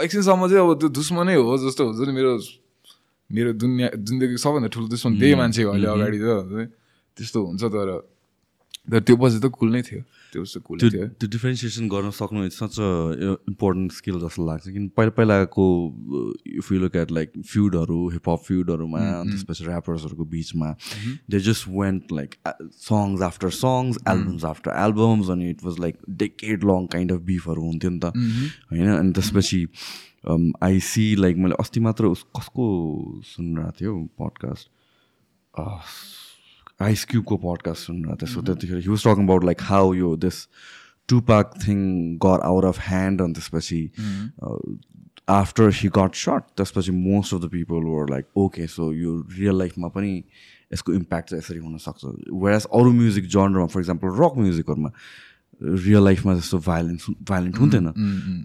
[SPEAKER 2] एकछिनसम्म चाहिँ अब त्यो दुश्मनै हो जस्तो हुन्छ नि मेरो मेरो दुनियाँ जिन्दगी सबभन्दा ठुलो दुश्मन त्यही मान्छे हो अहिले अगाडि त। त्यस्तो हुन्छ तर तर त्यो पछि त कुल नै थियो। त्यो चाहिँ कुल
[SPEAKER 1] त्यो
[SPEAKER 2] थियो।
[SPEAKER 1] त्यो डिफ्रेन्सिएसन गर्न सक्नु it's such a important skill जस्तो लाग्छ। किन पहिला पहिलाको if you look at like फ्युडहरू hip hop फ्युडहरूमा त्यसपछि ऱ्यापर्सहरूको बिचमा they just went like songs after songs albums after albums अनि it was like decade long kind of बिफहरू हुन्थ्यो नि त। होइन? अनि त्यसपछि आई सी लाइक मैले अस्ति मात्र उस कसको सुनिरहेको थियो पडकास्ट आइस क्युबको पडकास्ट सुनिरहेको थिएँ सो त्यतिखेर he was talking about like how यो this Tupac thing got out of hand अनि त्यसपछि आफ्टर हि गट सर्ट त्यसपछि most of the people were like okay so यो रियल लाइफमा पनि यसको इम्प्याक्ट चाहिँ यसरी हुनसक्छ। वेयरएज अरू म्युजिक जनरमा फर इक्जाम्पल रक म्युजिकहरूमा रियल लाइफमा जस्तो भाइलेन्स भाइलेन्ट हुन्थेन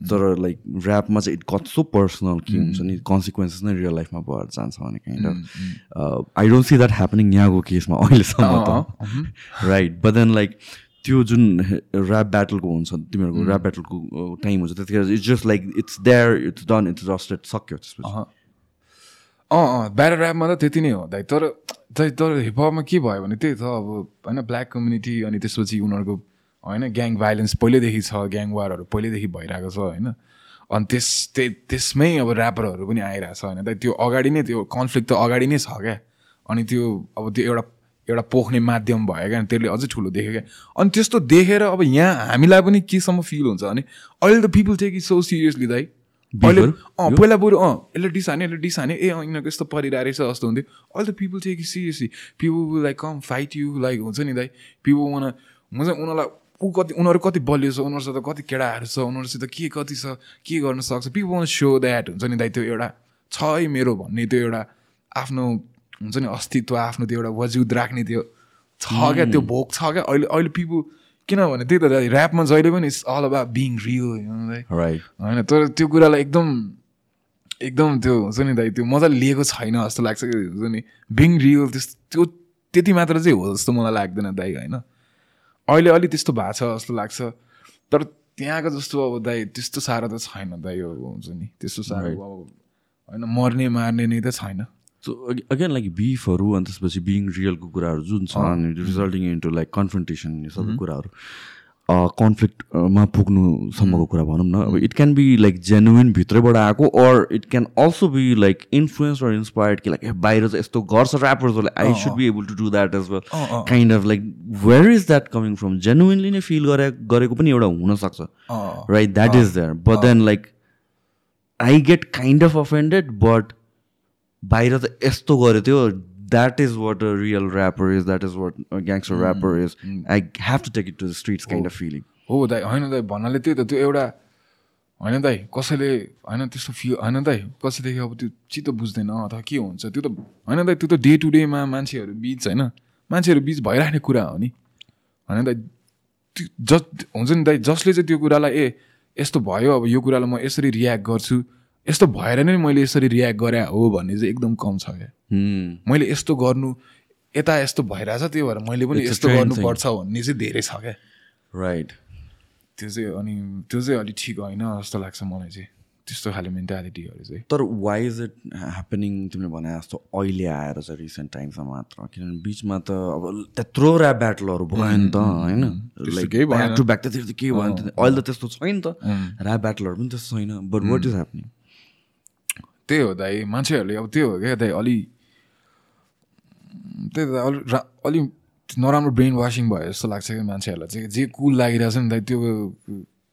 [SPEAKER 1] तर लाइक ऱ्यापमा चाहिँ इट गट सो पर्सनल के हुन्छ नि कन्सिक्वेन्सेस नै रियल लाइफमा भएर जान्छ भने kind of I don't see that happening यहाँको केसमा अहिलेसम्म त। राइट बट देन लाइक त्यो जुन ऱ्याप ब्याटलको हुन्छ तिमीहरूको ऱ्याप ब्याटलको टाइम हुन्छ त्यतिखेर it's just like it's there it's done it's just सक्यो त्यसपछि
[SPEAKER 2] अँ अँ ब्याटर ऱ्यापमा त त्यति नै हो दाइ तर दाइ तर हिपहपमा के भयो भने त्यही त अब होइन ब्ल्याक कम्युनिटी अनि त्यसपछि उनीहरूको होइन ग्याङ भाइलेन्स पहिल्यैदेखि छ ग्याङ वारहरू पहिल्यैदेखि भइरहेको छ होइन। अनि त्यस त्यही त्यसमै अब ऱ्यापरहरू पनि आइरहेछ होइन। दाइ त्यो अगाडि नै त्यो कन्फ्लिक्ट त अगाडि नै छ क्या। अनि त्यो अब त्यो एउटा एउटा पोख्ने माध्यम भयो क्या त्यसले अझै ठुलो देख्यो क्या। अनि त्यस्तो देखेर अब यहाँ हामीलाई पनि केसम्म फिल हुन्छ भने अहिले त people take it so seriously दाइ। अहिले अँ पहिला बरु अँ यसले डिस हाने यसले डिस हाने ए अँ यिनीहरूको यस्तो परिरहेको रहेछ जस्तो हुन्थ्यो। अहिले त people take seriously people like come fight you like हुन्छ नि दाइ। पिपल उना हुन्छ उनीहरूलाई ऊ कति उनीहरू कति बलियो छ उनीहरूसित कति केटाहरू छ उनीहरूसित के कति छ के गर्न सक्छ। पिपल सो द्याट हुन्छ नि दाइ त्यो एउटा छ है मेरो भन्ने त्यो एउटा आफ्नो हुन्छ नि अस्तित्व आफ्नो त्यो एउटा वजुद राख्ने त्यो छ क्या त्यो भोक छ क्या। अहिले अहिले पिपल किनभने त्यही त दाइ ऱ्यापमा जहिले पनि it's all about being real होइन तर त्यो कुरालाई एकदम एकदम त्यो हुन्छ नि दाइ त्यो मजाले लिएको छैन जस्तो लाग्छ कि हुन्छ नि। बिङ रियल त्यस त्यो त्यति मात्र चाहिँ हो जस्तो मलाई लाग्दैन दाइ होइन। अहिले अलि त्यस्तो भएको छ जस्तो लाग्छ। तर त्यहाँको जस्तो अब दाइ त्यस्तो साह्रो त छैन दाइ अब हुन्छ नि। त्यस्तो साह्रो अब होइन मर्ने मार्ने नै त छैन।
[SPEAKER 1] सो अगेन लाइक बिफहरू अनि त्यसपछि बिङ रियलको कुराहरू जुन छ अनि रिजल्टिङ इन्टु लाइक कन्फ्रन्टेसन यो सबै कुराहरू। कन्फ्लिक्टमा पुग्नुसम्मको कुरा भनौँ न। अब it can be like genuine भित्रैबाट आएको or it can also be like influence or inspired कि लाइक बाहिर चाहिँ यस्तो गर्छ ऱ्यापर्सहरूले I should be able to do that as well kind of like where is that coming from genuinely नै फिल गरे गरेको पनि एउटा हुनसक्छ। Right that is there but then like I get kind of offended but बाहिर त यस्तो गऱ्यो त्यो that is what a real rapper is that is what gangster rapper is I have to take it to streets kind of feeling
[SPEAKER 2] हो दाइ होइन दाइ भन्नाले त्यही त त्यो एउटा होइन दाइ कसैले होइन त्यस्तो फिल होइन दाइ कसैदेखि अब त्यो चित्त बुझ्दैन अथवा के हुन्छ त्यो त होइन दाइ त्यो त डे टु डेमा मान्छेहरू बिच होइन मान्छेहरू बिच भइराख्ने कुरा हो नि। होइन दाइ त्यो जस हुन्छ नि दाइ जसले चाहिँ त्यो कुरालाई ए यस्तो भयो अब यो कुरालाई म यसरी रियाक्ट गर्छु। यस्तो भएर नै मैले यसरी रियाक्ट गरे हो भन्ने चाहिँ एकदम कम छ क्या। मैले यस्तो गर्नु यता यस्तो भइरहेछ त्यही भएर मैले पनि यस्तो. गर्नुपर्छ भन्ने चाहिँ धेरै छ क्या।
[SPEAKER 1] राइट
[SPEAKER 2] त्यो चाहिँ अनि त्यो चाहिँ अलिक ठिक होइन जस्तो लाग्छ मलाई चाहिँ त्यस्तो खाले मेन्टालिटीहरू चाहिँ।
[SPEAKER 1] तर वाइ इज इट ह्यापनिङ तिमीले भने जस्तो अहिले आएर चाहिँ रिसेन्ट टाइममा मात्र? किनभने बिचमा त अब त्यत्रो ऱ्याप ब्याटलहरू भयो नि त होइन? लाइक। ब्याक टु ब्याक त केही भयो अहिले त त्यस्तो छैन त। ऱ्याप ब्याटलहरू पनि त्यस्तो छैन बट वाट इज ह्यापनिङ
[SPEAKER 2] त्यही हो दाइ मान्छेहरूले अब त्यो हो क्या दाइ अलि त्यही त अलि रा अलि नराम्रो ब्रेन वासिङ भयो जस्तो लाग्छ क्या मान्छेहरूलाई चाहिँ। जे कुल लागिरहेछ नि दाइ त्यो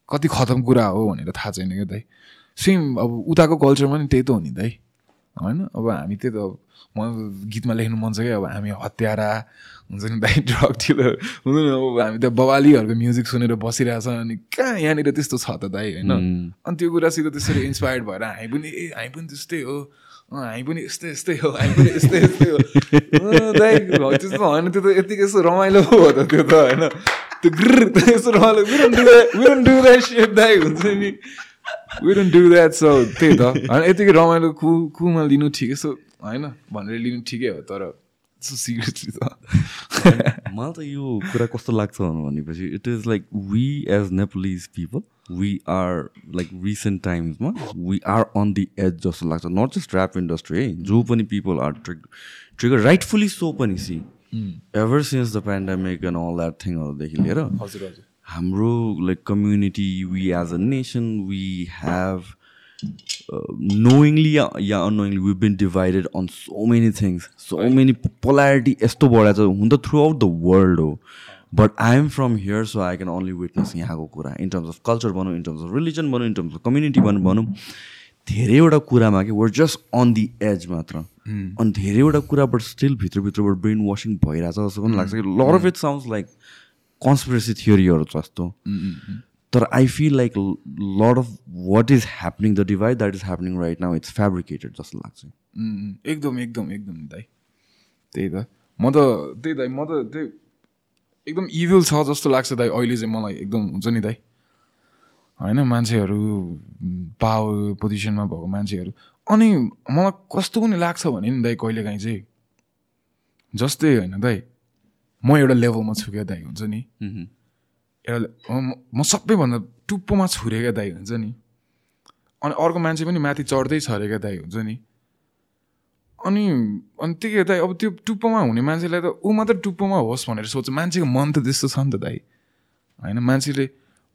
[SPEAKER 2] कति खतम कुरा हो भनेर थाहा छैन क्या दाइ। सेम अब उताको कल्चरमा नि त्यही त हो नि दाइ। होइन? अब हामी त्यही त म गीतमा लेख्नु मन छ क्या अब हामी हत्यारा हुन्छ नि दाइ ड्रग डिलर हुन्छ नि अब हामी त बवालीहरूको म्युजिक सुनेर बसिरहेछ अनि कहाँ यहाँनिर त्यस्तो छ त दाइ होइन? अनि त्यो कुरासित त्यसरी इन्सपायर्ड भएर हामी पनि ए हामी पनि त्यस्तै हो। हामी पनि यस्तै यस्तै हो हामी पनि यस्तै यस्तै हो। दाइ त्यस्तो होइन त्यो त यतिकै यस्तो रमाइलो हो त त्यो त होइन? त्यो ग्र यस्तो रमाइलो हुन्छ नि। We don't do that so त्यही त। होइन यतिकै रमाइलो कु कुमा लिनु ठिकै सो होइन? भनेर लिनु ठिकै हो तर सिरियसली त।
[SPEAKER 1] मलाई त यो कुरा कस्तो लाग्छ भनेपछि it is like we as Nepalese people we are like recent टाइम्समा we are on the edge जस्तो लाग्छ। नट जस्ट ऱ्याप इन्डस्ट्री है जो पनि people are trigger trigger rightfully so पनि see ever since the pandemic and all that थिङहरूदेखि लिएर
[SPEAKER 2] हजुर हजुर।
[SPEAKER 1] हाम्रो like community we as a nation we have knowingly या unknowingly we've been divided on so many things so many polarity यस्तो बढाएको छ हुन त थ्रु आउट द वर्ल्ड हो. But I am from here so I can only witness यहाँको कुरा. इन टर्म्स अफ कल्चर भनौँ इन टर्म्स अफ रिलिजन भनौँ इन टर्म्स अफ कम्युनिटी भनौँ भनौँ धेरैवटा कुरामा कि were just on the edge मात्र. अनि धेरैवटा कुराबाट स्टिल भित्रभित्रबाट ब्रेन वासिङ भइरहेछ जस्तो पनि लाग्छ कि. Lot of it sounds like conspiracy थियोरीहरू जस्तो। तर I feel like lot of what is happening the divide that is happening right now it's fabricated जस्तो लाग्छ।
[SPEAKER 2] एकदम एकदम एकदम दाइ। त्यही त। म त त्यही दाइ म त त्यही एकदम इभिल छ जस्तो लाग्छ दाइ। अहिले चाहिँ मलाई एकदम हुन्छ नि दाइ। होइन मान्छेहरू पावर पोजिसनमा भएको मान्छेहरू। अनि मलाई कस्तो पनि लाग्छ भने नि दाइ कहिलेकाहीँ चाहिँ। जस्तै होइन दाइ। म एउटा लेभलमा छु क्या दाइ हुन्छ नि? एउटा म- सबैभन्दा टुप्पोमा छुरे क्या दाइ हुन्छ नि? अनि अर्को मान्छे पनि माथि चढ्दै छ अरे क्या दाइ हुन्छ नि? अनि अनि त्यही दाइ अब त्यो टुप्पोमा हुने मान्छेलाई त ऊ मात्र टुप्पोमा होस् भनेर सोच्छ। मान्छेको मन त त्यस्तो छ नि त दाइ होइन मान्छेले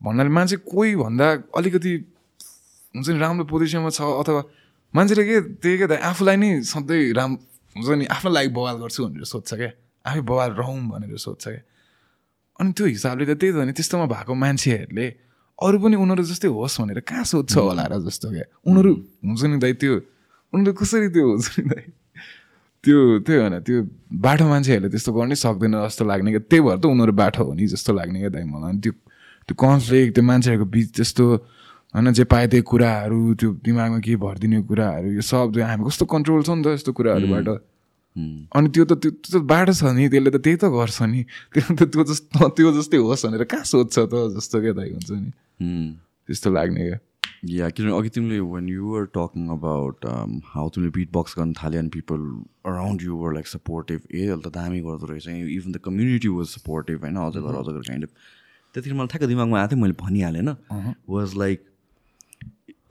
[SPEAKER 2] भन्नाले मान्छे कोही भन्दा अलिकति हुन्छ नि राम्रो पोजिसनमा छ अथवा मान्छेले के त्यही क्या दाइ आफूलाई नै सधैँ राम हुन्छ नि आफ्नो लागि बवाल गर्छु भनेर सोध्छ क्या। आफै बवाल रहौँ भनेर सोध्छ क्या। अनि त्यो हिसाबले त त्यही त नि त्यस्तोमा भएको मान्छेहरूले अरू पनि उनीहरू जस्तै होस् भनेर कहाँ सोध्छ होला र जस्तो क्या? उनीहरू हुन्छ नि दाइ त्यो उनीहरू कसरी त्यो हुन्छ नि दाइ? त्यो त्यही होइन त्यो बाठो मान्छेहरूले त्यस्तो गर्नै सक्दैन जस्तो लाग्ने क्या। त्यही भएर त उनीहरू बाठो हो नि जस्तो लाग्ने क्या दाइ मलाई। अनि त्यो त्यो कन्फ्लिक्ट त्यो मान्छेहरूको बिच त्यस्तो होइन जे पाए त्यही कुराहरू त्यो दिमागमा के भरिदिने कुराहरू यो सब हामी कस्तो कन्ट्रोल छ नि त यस्तो कुराहरूबाट। अनि त्यो त त्यो त बाटो छ नि त्यसले त त्यही त गर्छ नि। त्यो त त्यो जस्तो त्यो जस्तै होस् भनेर कहाँ सोध्छ त जस्तो क्या दाइ हुन्छ नि। त्यस्तो लाग्ने क्या।
[SPEAKER 1] या किनभने अघि तिमीले when you were talking about how तिमीले बिट बक्स गर्न थाल्यो अनि people around you were like supportive ए अहिले त दामी गर्दो रहेछ। Even the community was supportive होइन? अझ गर अझ गर काइन्ड अफ त्यतिखेर मलाई ठ्याक्क दिमागमा आएको थियो मैले भनिहालेँ होइन? वाज लाइक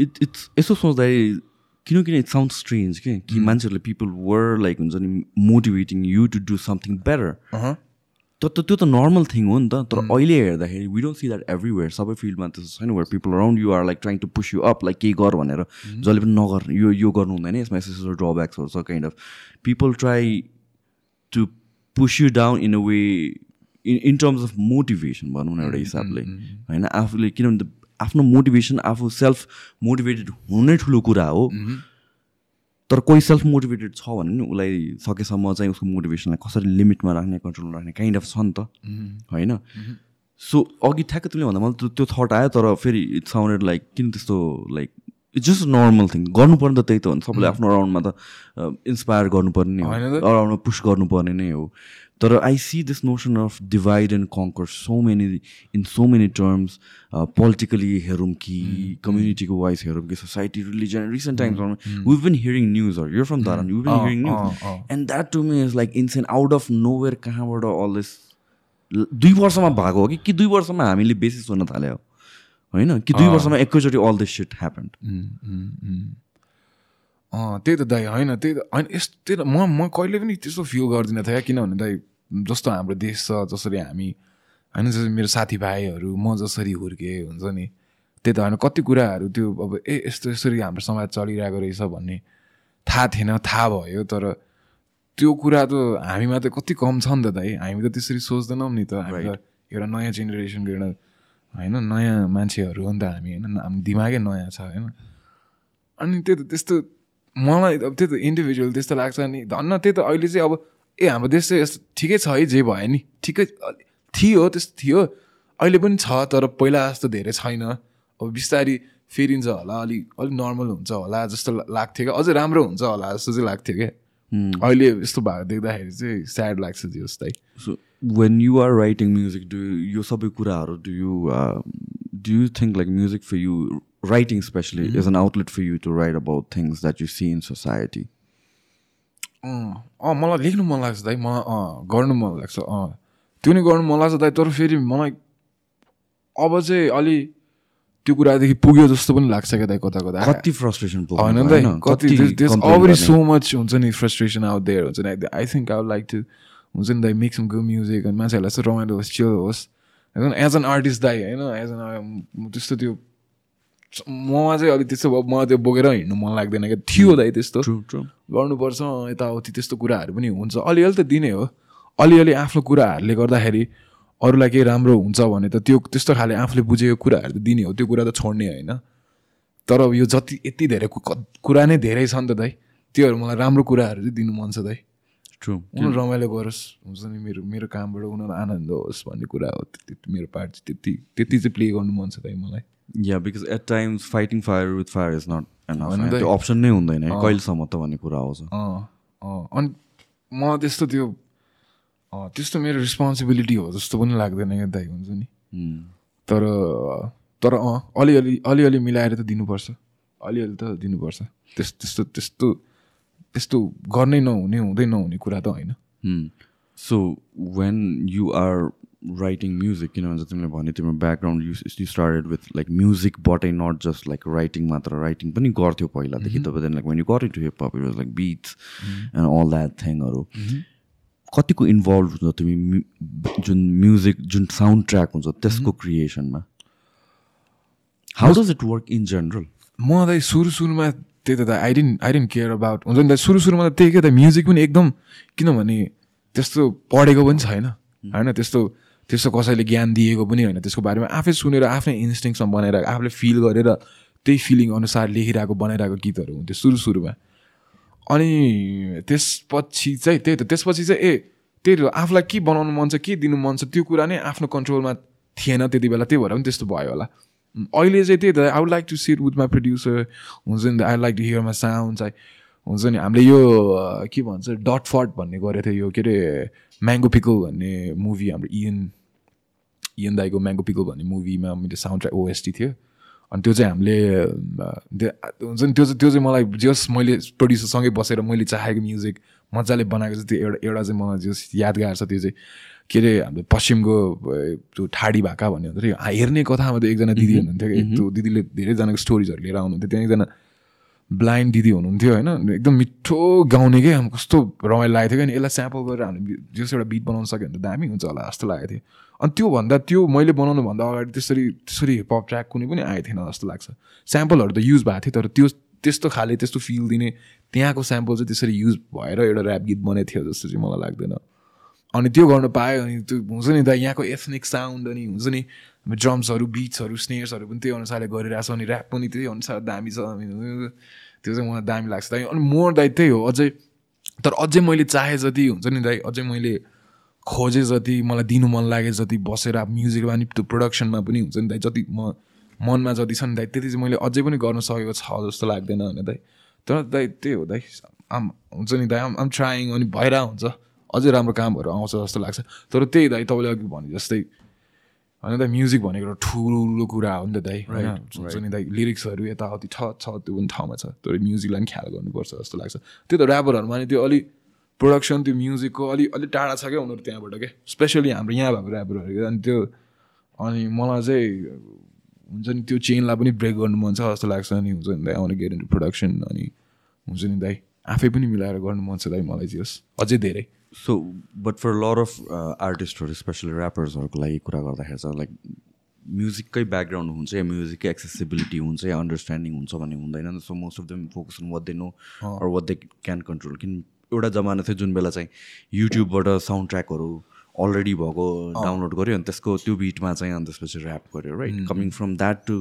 [SPEAKER 1] इट इट्स यसो सोच्दाखेरि किनकि इट साउन्ड स्ट्रेन्ज के कि मान्छेहरूले पिपल वर लाइक हुन्छ नि motivating you to do something better त त त्यो त नर्मल थिङ हो नि त तर अहिले हेर्दाखेरि we don't see that everywhere सबै फिल्डमा त्यस्तो छैन where people around you are like trying to push you up like केही गर भनेर। जसले पनि नगर यो यो गर्नु हुँदैन यसमा यस्तो ड्रब्याक्सहरू छ kind of people try to push you down in a way in in terms of motivation भनौँ न एउटा हिसाबले। होइन आफूले किनभने आफ्नो मोटिभेसन आफू सेल्फ मोटिभेटेड हुनु ठुलो कुरा हो। तर कोही सेल्फ मोटिभेटेड छ भने नि उसलाई सकेसम्म चाहिँ उसको मोटिभेसनलाई कसरी लिमिटमा राख्ने कन्ट्रोलमा राख्ने काइन्ड अफ छ नि त। होइन? सो अघि ठ्याक्कै तिमीले भन्दा मलाई त्यो थट आयो तर फेरि इट साउन्डेड लाइक किन त्यस्तो like it's just normal thing गर्नुपर्ने त त्यही त हो नि। सबैले आफ्नो अराउन्डमा त इन्सपायर गर्नुपर्ने हो। अराउन्डमा पुस गर्नुपर्ने नै हो। तर I see this notion of divide and conquer so many in so many terms politically हेरौँ कि कम्युनिटीको वाइज हेरौँ कि सोसाइटी रिलिजन रिसेन्ट टाइम्समा वी बिन हियरिङ न्युजहरू युर फ्रम धारण you been hearing news and that to me is like instant out of nowhere कहाँबाट अल दिस दुई वर्षमा भएको हो कि कि दुई वर्षमा हामीले बेसी सुन्न थाल्यो होइन कि दुई वर्षमा एकैचोटि अल दिस सिट ह्यापन्ड
[SPEAKER 2] अँ त्यही त दाइ होइन त्यही त होइन यस्तो त्यही त म म कहिले पनि त्यस्तो फिल गर्दिनँ थिएँ किनभने दाइ जस्तो हाम्रो देश छ जसरी हामी होइन जसरी मेरो साथीभाइहरू म जसरी हुर्केँ हुन्छ नि त्यही त होइन कति कुराहरू त्यो अब ए यस्तो यसरी हाम्रो समाज चलिरहेको रहेछ भन्ने थाहा थिएन थाहा भयो तर त्यो कुरा त हामीमा त कति कम छ नि त दाइ हामी त त्यसरी सोच्दैनौँ नि त हामी त एउटा नयाँ जेनेरेसनको एउटा होइन नयाँ मान्छेहरू हो नि त हामी होइन हाम्रो दिमागै नयाँ छ होइन। अनि त्यही त त्यस्तो मलाई अब त्यही त इन्डिभिजुअल त्यस्तो लाग्छ नि धन्न त्यही त अहिले चाहिँ अब ए हाम्रो देश चाहिँ यस्तो ठिकै छ है जे भयो नि। ठिकै थियो त्यस्तो थियो। अहिले पनि छ तर पहिला जस्तो धेरै छैन। अब बिस्तारी फेरिन्छ होला अलिक अलिक नर्मल हुन्छ होला जस्तो लाग्थ्यो क्या। अझै राम्रो हुन्छ होला जस्तो चाहिँ लाग्थ्यो क्या। अहिले यस्तो भएको देख्दाखेरि चाहिँ स्याड लाग्छ जस्तै।
[SPEAKER 1] So when you are writing music do यो सबै कुराहरू do you do you think like music for you writing especially is an outlet for you to write about things that you see in society?
[SPEAKER 2] अँ। मलाई लेख्नु मन लाग्छ दाइ मलाई अँ गर्नु मन लाग्छ अँ। त्यो नि गर्नु मन लाग्छ दाइ तर फेरि मलाई अब चाहिँ अलि त्यो कुरादेखि पुग्यो जस्तो पनि लाग्छ क्या दाइ कता कता।
[SPEAKER 1] कति फ्रस्ट्रेसन
[SPEAKER 2] होइन दाइ कति अलरेडी सो मच हुन्छ नि फ्रस्ट्रेसन आउट देयर हुन्छ नि? I think I like to हुन्छ नि दाइ मेक सम गो म्युजिक अनि मान्छेहरूलाई यस्तो रमाइलो होस् चिल होस्। होइन एज एन आर्टिस्ट दाइ होइन? एज एन त्यस्तो त्यो ममा चाहिँ अलिक त्यस्तो मलाई त्यो बोकेर हिँड्नु मन लाग्दैन क्या। थियो दाइ त्यस्तो। गर्नुपर्छ यताउति त्यस्तो कुराहरू पनि हुन्छ। अलिअलि त दिने हो। अलिअलि आफ्नो कुराहरूले गर्दाखेरि अरूलाई केही राम्रो हुन्छ भने त त्यो त्यस्तो खाले आफूले बुझेको कुराहरू त दिने हो। त्यो कुरा त छोड्ने होइन। तर यो जति यति धेरै कुरा नै धेरै छ नि त दाइ। त्योहरू मलाई राम्रो कुराहरू चाहिँ दिनु मन छ दाइ।
[SPEAKER 1] ट्रु
[SPEAKER 2] उनीहरू रमाइलो गरोस्। हुन्छ नि मेरो मेरो कामबाट उनीहरू आनन्द होस् भन्ने कुरा हो। मेरो पार्ट चाहिँ त्यति त्यति चाहिँ प्ले गर्नु मन छ दाइ मलाई।
[SPEAKER 1] Yeah because at times fighting fire with fire is not त्यो अप्सन नै हुँदैन है कहिलेसम्म त भन्ने कुरा आउँछ।
[SPEAKER 2] अनि म त्यस्तो त्यो त्यस्तो मेरो रेस्पोन्सिबिलिटी हो जस्तो पनि लाग्दैन क्या दाइ हुन्छ नि? तर तर अँ अलिअलि अलिअलि मिलाएर त दिनुपर्छ। अलिअलि त दिनुपर्छ। त्यस त्यस्तो त्यस्तो त्यस्तो गर्नै नहुने हुँदै नहुने कुरा त होइन।
[SPEAKER 1] So when you are writing music किनभने तिमीले भने तिम्रो background you you started with like म्युजिकबाटै not just like writing मात्र राइटिङ पनि गर्थ्यो पहिलादेखि तपाईँ then like when you got in to hip hop it was like beats and all that थिङहरू कतिको इन्भल्भ हुन्छ तिमी जुन म्युजिक जुन साउन्ड ट्र्याक हुन्छ त्यसको क्रिएसनमा how does it work in general
[SPEAKER 2] म त सुरु सुरुमा त्यही त I didn't I didn't care about हुन्छ नि त सुरु सुरुमा त त्यही क्या त म्युजिक पनि एकदम किनभने त्यस्तो पढेको पनि छैन। होइन त्यस्तो त्यस्तो कसैले ज्ञान दिएको पनि होइन। त्यसको बारेमा आफै सुनेर आफ्नै इन्स्टिङसम्म बनाएर आफूले फिल गरेर त्यही फिलिङ अनुसार लेखिरहेको बनाइरहेको गीतहरू हुन्थ्यो सुरु सुरुमा। अनि त्यसपछि चाहिँ त्यही त त्यसपछि चाहिँ ए त्यही आफूलाई के बनाउनु मन छ के दिनु मन छ त्यो कुरा नै आफ्नो कन्ट्रोलमा थिएन त्यति बेला त्यही भएर पनि त्यस्तो भयो होला। अहिले चाहिँ त्यही त I would like to sit with my producer हुन्छ नि I like to hear my sound चाहिँ हुन्छ नि हामीले यो के भन्छ डट फट भन्ने गरेको थियो यो के अरे म्याङ्गो पिकल भन्ने मुभी हाम्रो इयन इयन दाईको म्याङ्गो पिकल भन्ने मुभीमा मेरो साउन्ड ट्र्याक ओएसटी थियो। अनि त्यो चाहिँ हामीले हुन्छ नि त्यो चाहिँ त्यो चाहिँ मलाई जस मैले प्रड्युसरसँगै बसेर मैले चाहेको म्युजिक मजाले बनाएको चाहिँ त्यो एउटा एउटा चाहिँ मलाई जस यादगार छ त्यो चाहिँ के अरे हाम्रो पश्चिमको त्यो ठाडी भाका भन्ने हुन्थ्यो थियो हेर्ने कथामा त एकजना दिदी हुनुहुन्थ्यो कि त्यो दिदीले धेरैजनाको स्टोरिजहरू लिएर आउनुहुन्थ्यो त्यहाँ एकजना ब्लाइन्ड दिदी हुनुहुन्थ्यो होइन। एकदम मिठो गाउने क्या कस्तो रमाइलो लागेको थियो क्या। यसलाई स्याम्पल गरेर हामीले जस एउटा बिट बनाउन सक्यो भने त दामी हुन्छ होला जस्तो लागेको थियो। अनि त्योभन्दा त्यो मैले बनाउनु भन्दा अगाडि त्यसरी त्यसरी हिपहप ट्र्याक कुनै पनि आएको थिएन जस्तो लाग्छ। स्याम्पलहरू त युज भएको थियो तर त्यो त्यस्तो खाले त्यस्तो फिल दिने त्यहाँको स्याम्पल चाहिँ त्यसरी युज भएर एउटा ऱ्याप गीत बनेको थियो जस्तो चाहिँ मलाई लाग्दैन। अनि त्यो गर्नु पायो अनि त्यो हुन्छ नि त यहाँको एथनिक साउन्ड अनि हुन्छ नि ड्रम्सहरू बिट्सहरू स्नेयर्सहरू पनि त्यही अनुसारले गरिरहेको छ अनि ऱ्याप पनि त्यही अनुसार दामी छ अनि त्यो चाहिँ मलाई दामी लाग्छ। अनि मोर दाइ त्यही हो अझै तर अझै मैले चाहे जति हुन्छ नि दाइ अझै मैले खोजे जति मलाई दिनु मन लागे जति बसेर म्युजिकमा नि त्यो प्रडक्सनमा पनि हुन्छ नि दाइ जति म मनमा जति छ नि दाइ त्यति चाहिँ मैले अझै पनि गर्न सकेको छ जस्तो लाग्दैन होइन दाइ। तर दाइ त्यही हो दाइ आम हुन्छ नि दाइ आम आम ट्राइङ अनि भइरहेको हुन्छ। अझै राम्रो कामहरू आउँछ जस्तो लाग्छ। तर त्यही दाइ तपाईँले अघि भने जस्तै होइन त म्युजिक भनेको एउटा ठुलो कुरा हो नि त दाइ हुन्छ नि दाइ लिरिक्सहरू यताउति छ छ त्यो पनि ठाउँमा छ तर म्युजिकलाई पनि ख्याल गर्नुपर्छ जस्तो लाग्छ। त्यो त ऱ्यापरहरूमा नि त्यो अलिक प्रोडक्सन त्यो म्युजिकको अलिक अलिक टाढा छ क्या उनीहरू त्यहाँबाट क्या? स्पेसली हाम्रो यहाँ भएको ऱ्यापरहरू अनि त्यो अनि मलाई चाहिँ हुन्छ नि त्यो चेनलाई पनि ब्रेक गर्नु मन छ जस्तो लाग्छ अनि हुन्छ नि दाइ आउने गेट इन्टु प्रोडक्सन अनि हुन्छ नि दाइ आफै पनि मिलाएर गर्नु मन छ दाइ मलाई चाहिँ होस् अझै धेरै।
[SPEAKER 1] So but for lot of आर्टिस्टहरू specially ऱ्यापर्सहरूको लागि कुरा गर्दाखेरि चाहिँ लाइक म्युजिककै ब्याकग्राउन्ड हुन्छ या म्युजिककै एक्सेसिबिलिटी हुन्छ या अन्डरस्ट्यान्डिङ हुन्छ भन्ने हुँदैन। So most of them focus on what they know or what they can control किन एउटा जमाना थियो जुन बेला चाहिँ युट्युबबाट साउन्ड ट्र्याकहरू अलरेडी भएको डाउनलोड गऱ्यो अनि त्यसको त्यो बिटमा चाहिँ अनि त्यसपछि ऱ्याप गऱ्यो right coming from that to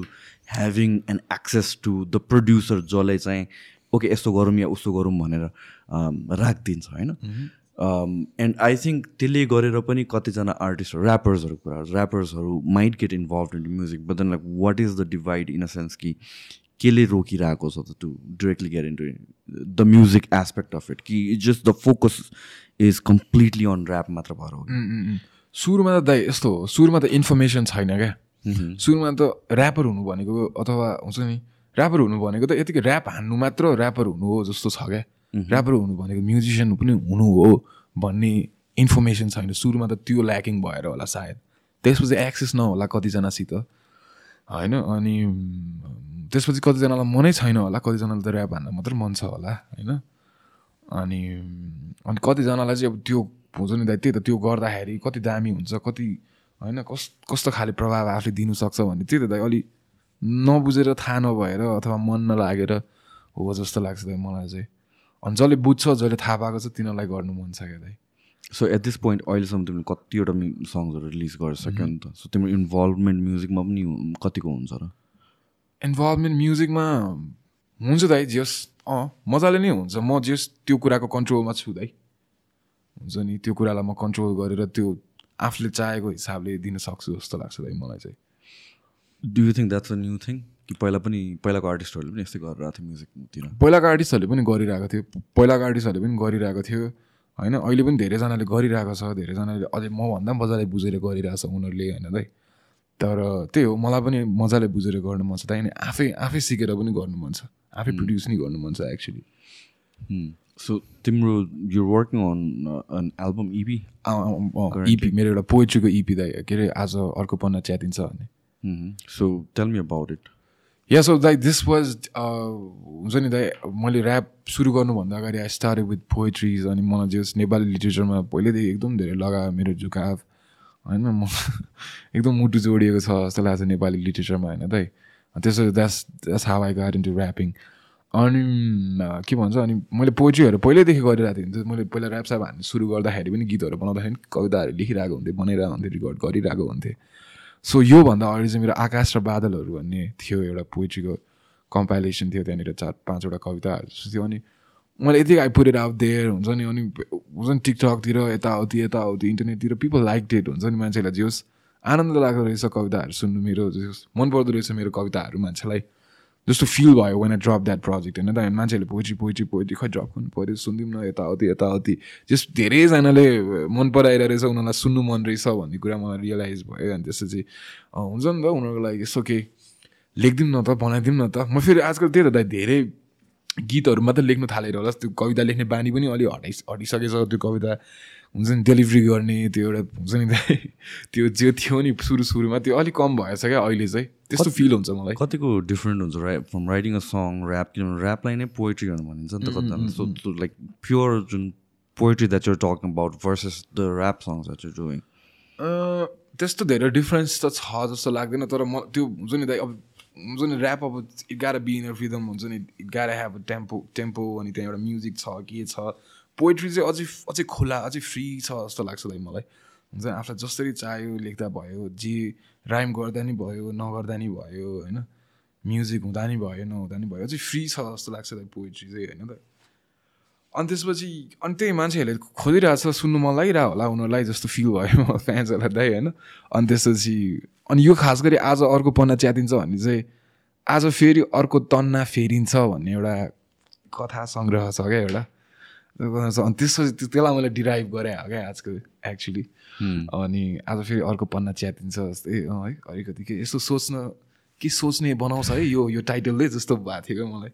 [SPEAKER 1] having an access to the producer जसले चाहिँ ओके यस्तो गरौँ या उस्तो गरौँ भनेर राखिदिन्छ होइन? एन्ड आई थिङ्क त्यसले गरेर पनि कतिजना आर्टिस्टहरू ऱ्यापर्सहरू कुरा ऱ्यापर्सहरू might get involve in music but then like what is the divide in a sense कि केले रोकिरहेको छ त to directly get into the music aspect of it कि it's just the focus is completely on rap मात्र भएर हो।
[SPEAKER 2] सुरुमा त दाइ यस्तो हो सुरुमा त इन्फर्मेसन छैन क्या। सुरुमा त ऱ्यापर हुनु भनेको अथवा हुन्छ नि ऱ्यापर हुनु भनेको त यतिकै ऱ्याप हान्नु मात्र ऱ्यापर हुनु हो जस्तो छ क्या। ऱ्यापर हुनु भनेको म्युजिसियन पनि हुनु हो भन्ने इन्फर्मेसन छैन। सुरुमा त त्यो ल्याकिङ भएर होला सायद। त्यसपछि एक्सेस नहोला कतिजनासित। होइन अनि त्यसपछि कतिजनालाई मनै छैन होला कतिजनालाई त ऱ्याप हान्न मात्रै मन छ होला होइन? अनि अनि कतिजनालाई चाहिँ अब त्यो हुन्छ नि दाइ त्यही त त्यो गर्दाखेरि कति दामी हुन्छ कति होइन कस कस्तो खाले प्रभाव आफूले दिनुसक्छ भन्ने त्यही त दाइ अलिक नबुझेर थाहा नभएर अथवा मन नलागेर हो जस्तो लाग्छ दाइ मलाई चाहिँ। अनि जसले बुझ्छ जसले थाहा पाएको छ तिनीहरूलाई गर्नु मन छ क्या दाइ।
[SPEAKER 1] सो एट दिस पोइन्ट अहिलेसम्म तिमीले कतिवटा सङ्ग्सहरू रिलिज गरिसक्यो नि त. सो तिम्रो इन्भल्भमेन्ट म्युजिकमा पनि कतिको हुन्छ र?
[SPEAKER 2] इन्भल्भमेन्ट म्युजिकमा हुन्छ दाइ जस अँ मजाले नै हुन्छ। म जस त्यो कुराको कन्ट्रोलमा छु दाइ। हुन्छ नि त्यो कुरालाई म कन्ट्रोल गरेर त्यो आफूले चाहेको हिसाबले दिन सक्छु जस्तो लाग्छ दाइ मलाई चाहिँ।
[SPEAKER 1] Do you think that's a new thing कि पहिला पनि पहिलाको आर्टिस्टहरूले पनि यस्तै गरिरहेको थियो म्युजिकतिर
[SPEAKER 2] पहिलाको आर्टिस्टहरूले पनि गरिरहेको थियो। पहिलाको आर्टिस्टहरूले पनि गरिरहेको थियो। होइन? अहिले पनि धेरैजनाले गरिरहेको छ। धेरैजनाले अझै मभन्दा पनि मजाले बुझेर गरिरहेको छ उनीहरूले होइन दाइ? तर त्यही हो मलाई पनि मजाले बुझेर गर्नु मन छ त्यही अनि आफै आफै सिकेर पनि गर्नु मन छ। आफै प्रड्युस नै गर्नु मन छ एक्चुली
[SPEAKER 1] सो तिम्रो you working on an album EP
[SPEAKER 2] EP मेरो एउटा पोइट्रीको इपी दाइ। के अरे आज अर्को पन्ना च्यातिन्छ भन्ने।
[SPEAKER 1] So tell me about it
[SPEAKER 2] yeah so दाइ दिस वाज हुन्छ नि दाइ मैले ऱ्याप सुरु गर्नुभन्दा अगाडि आई स्टार्ट विथ पोइट्रिज अनि मलाई जस नेपाली लिटरेचरमा पहिल्यैदेखि एकदम धेरै लगायो मेरो झुकाव होइन म एकदम मुटु जोडिएको छ जस्तो लाग्छ नेपाली लिटरेचरमा होइन दाइ त्यसो that's that's how I got into rapping अनि के भन्छ अनि मैले पोइट्रीहरू पहिल्यैदेखि गरिरहेको थिएँ मैले पहिला ऱ्याप स्याप हान्नु सुरु गर्दाखेरि पनि गीतहरू बनाउँदाखेरि कविताहरू लेखिरहेको हुन्थेँ बनाइरहेको हुन्थेँ रिकर्ड गरिरहेको हुन्थेँ। सो योभन्दा अगाडि चाहिँ मेरो आकाश र बादलहरू भन्ने थियो एउटा पोइट्रीको कम्पाइलेसन थियो त्यहाँनिर चार पाँचवटा कविताहरू जस्तो थियो अनि मैले यति आइपुरेर आउट देयर हुन्छ नि अनि हुन्छ नि टिकटकतिर यताउति यताउति इन्टरनेटतिर पिपल लाइक डेट हुन्छ नि मान्छेलाई जे होस्। आनन्द लाग्दो रहेछ कविताहरू सुन्नु मेरो जे होस् मनपर्दो रहेछ मेरो कविताहरू मान्छेलाई। जस्तो फिल भयो when I drop that project होइन? त मान्छेहरूले पोइट्री पोइट्री पोइट्री खै ड्रप गर्नु पऱ्यो सुनिदिउँ न यताउति यताउति। जस धेरैजनाले मन पराएर रहेछ उनीहरूलाई सुन्नु मन रहेछ भन्ने कुरा मलाई रियलाइज भयो। अनि त्यसपछि हुन्छ नि त उनीहरूको लागि यसो केही लेखिदिउँ न त बनाइदिउँ न त। म फेरि आजकल त्यही त दाइ धेरै गीतहरू मात्रै लेख्नु थालेर होला। त्यो कविता लेख्ने बानी पनि अलि हटाइ हटिसकेछ। त्यो कविता हुन्छ नि डेलिभरी गर्ने त्यो एउटा हुन्छ नि दाइ त्यो जो थियो नि सुरु सुरुमा त्यो अलिक कम भएछ क्या अहिले चाहिँ। त्यस्तो फिल हुन्छ मलाई।
[SPEAKER 1] कतिको डिफ्रेन्ट हुन्छ रा from writing a song rap किनभने ऱ्यापलाई नै पोएट्री गर्नु भनिन्छ नि त कतिजना। सो लाइक प्योर जुन poetry that you're talking about versus the rap songs that you're doing
[SPEAKER 2] त्यस्तो धेरै डिफ्रेन्स त छ जस्तो लाग्दैन तर म त्यो हुन्छ नि दाइ अब हुन्छ नि ऱ्याप अब it gotta be in rhythm हुन्छ नि it gotta have tempo tempo अनि त्यहाँ एउटा म्युजिक छ के छ। पोइट्री चाहिँ अझै अझै खुला अझै फ्री छ जस्तो लाग्छ दाइ मलाई। हुन्छ आफूलाई जसरी चाह्यो लेख्दा भयो जे राइम गर्दा नि भयो नगर्दा नि भयो होइन? म्युजिक हुँदा नि भयो नहुँदा नि भयो अझै फ्री छ जस्तो लाग्छ दाइ पोइट्री चाहिँ होइन त? अनि त्यसपछि अनि त्यही मान्छेहरूले खोजिरहेको छ सुन्नु मन लागिरहेको होला उनीहरूलाई जस्तो फिल भयो फ्यान्सहरूलाई दाइ होइन? अनि त्यसपछि अनि यो खास गरी आज अर्को पन्ना च्यातिन्छ भन्ने चाहिँ आज फेरि अर्को तन्ना फेरिन्छ भन्ने एउटा कथा सङ्ग्रह छ क्या एउटा। अनि त्यसपछि त्यो- त्यसलाई मैले डिराइभ गरेँ हो क्या आजको एक्चुली अनि आज फेरि अर्को पन्ना च्यातिन्छ जस्तै है अलिकति के यस्तो सोच्न के सोच्ने बनाउँछ है यो यो टाइटलले जस्तो भएको थियो क्या मलाई।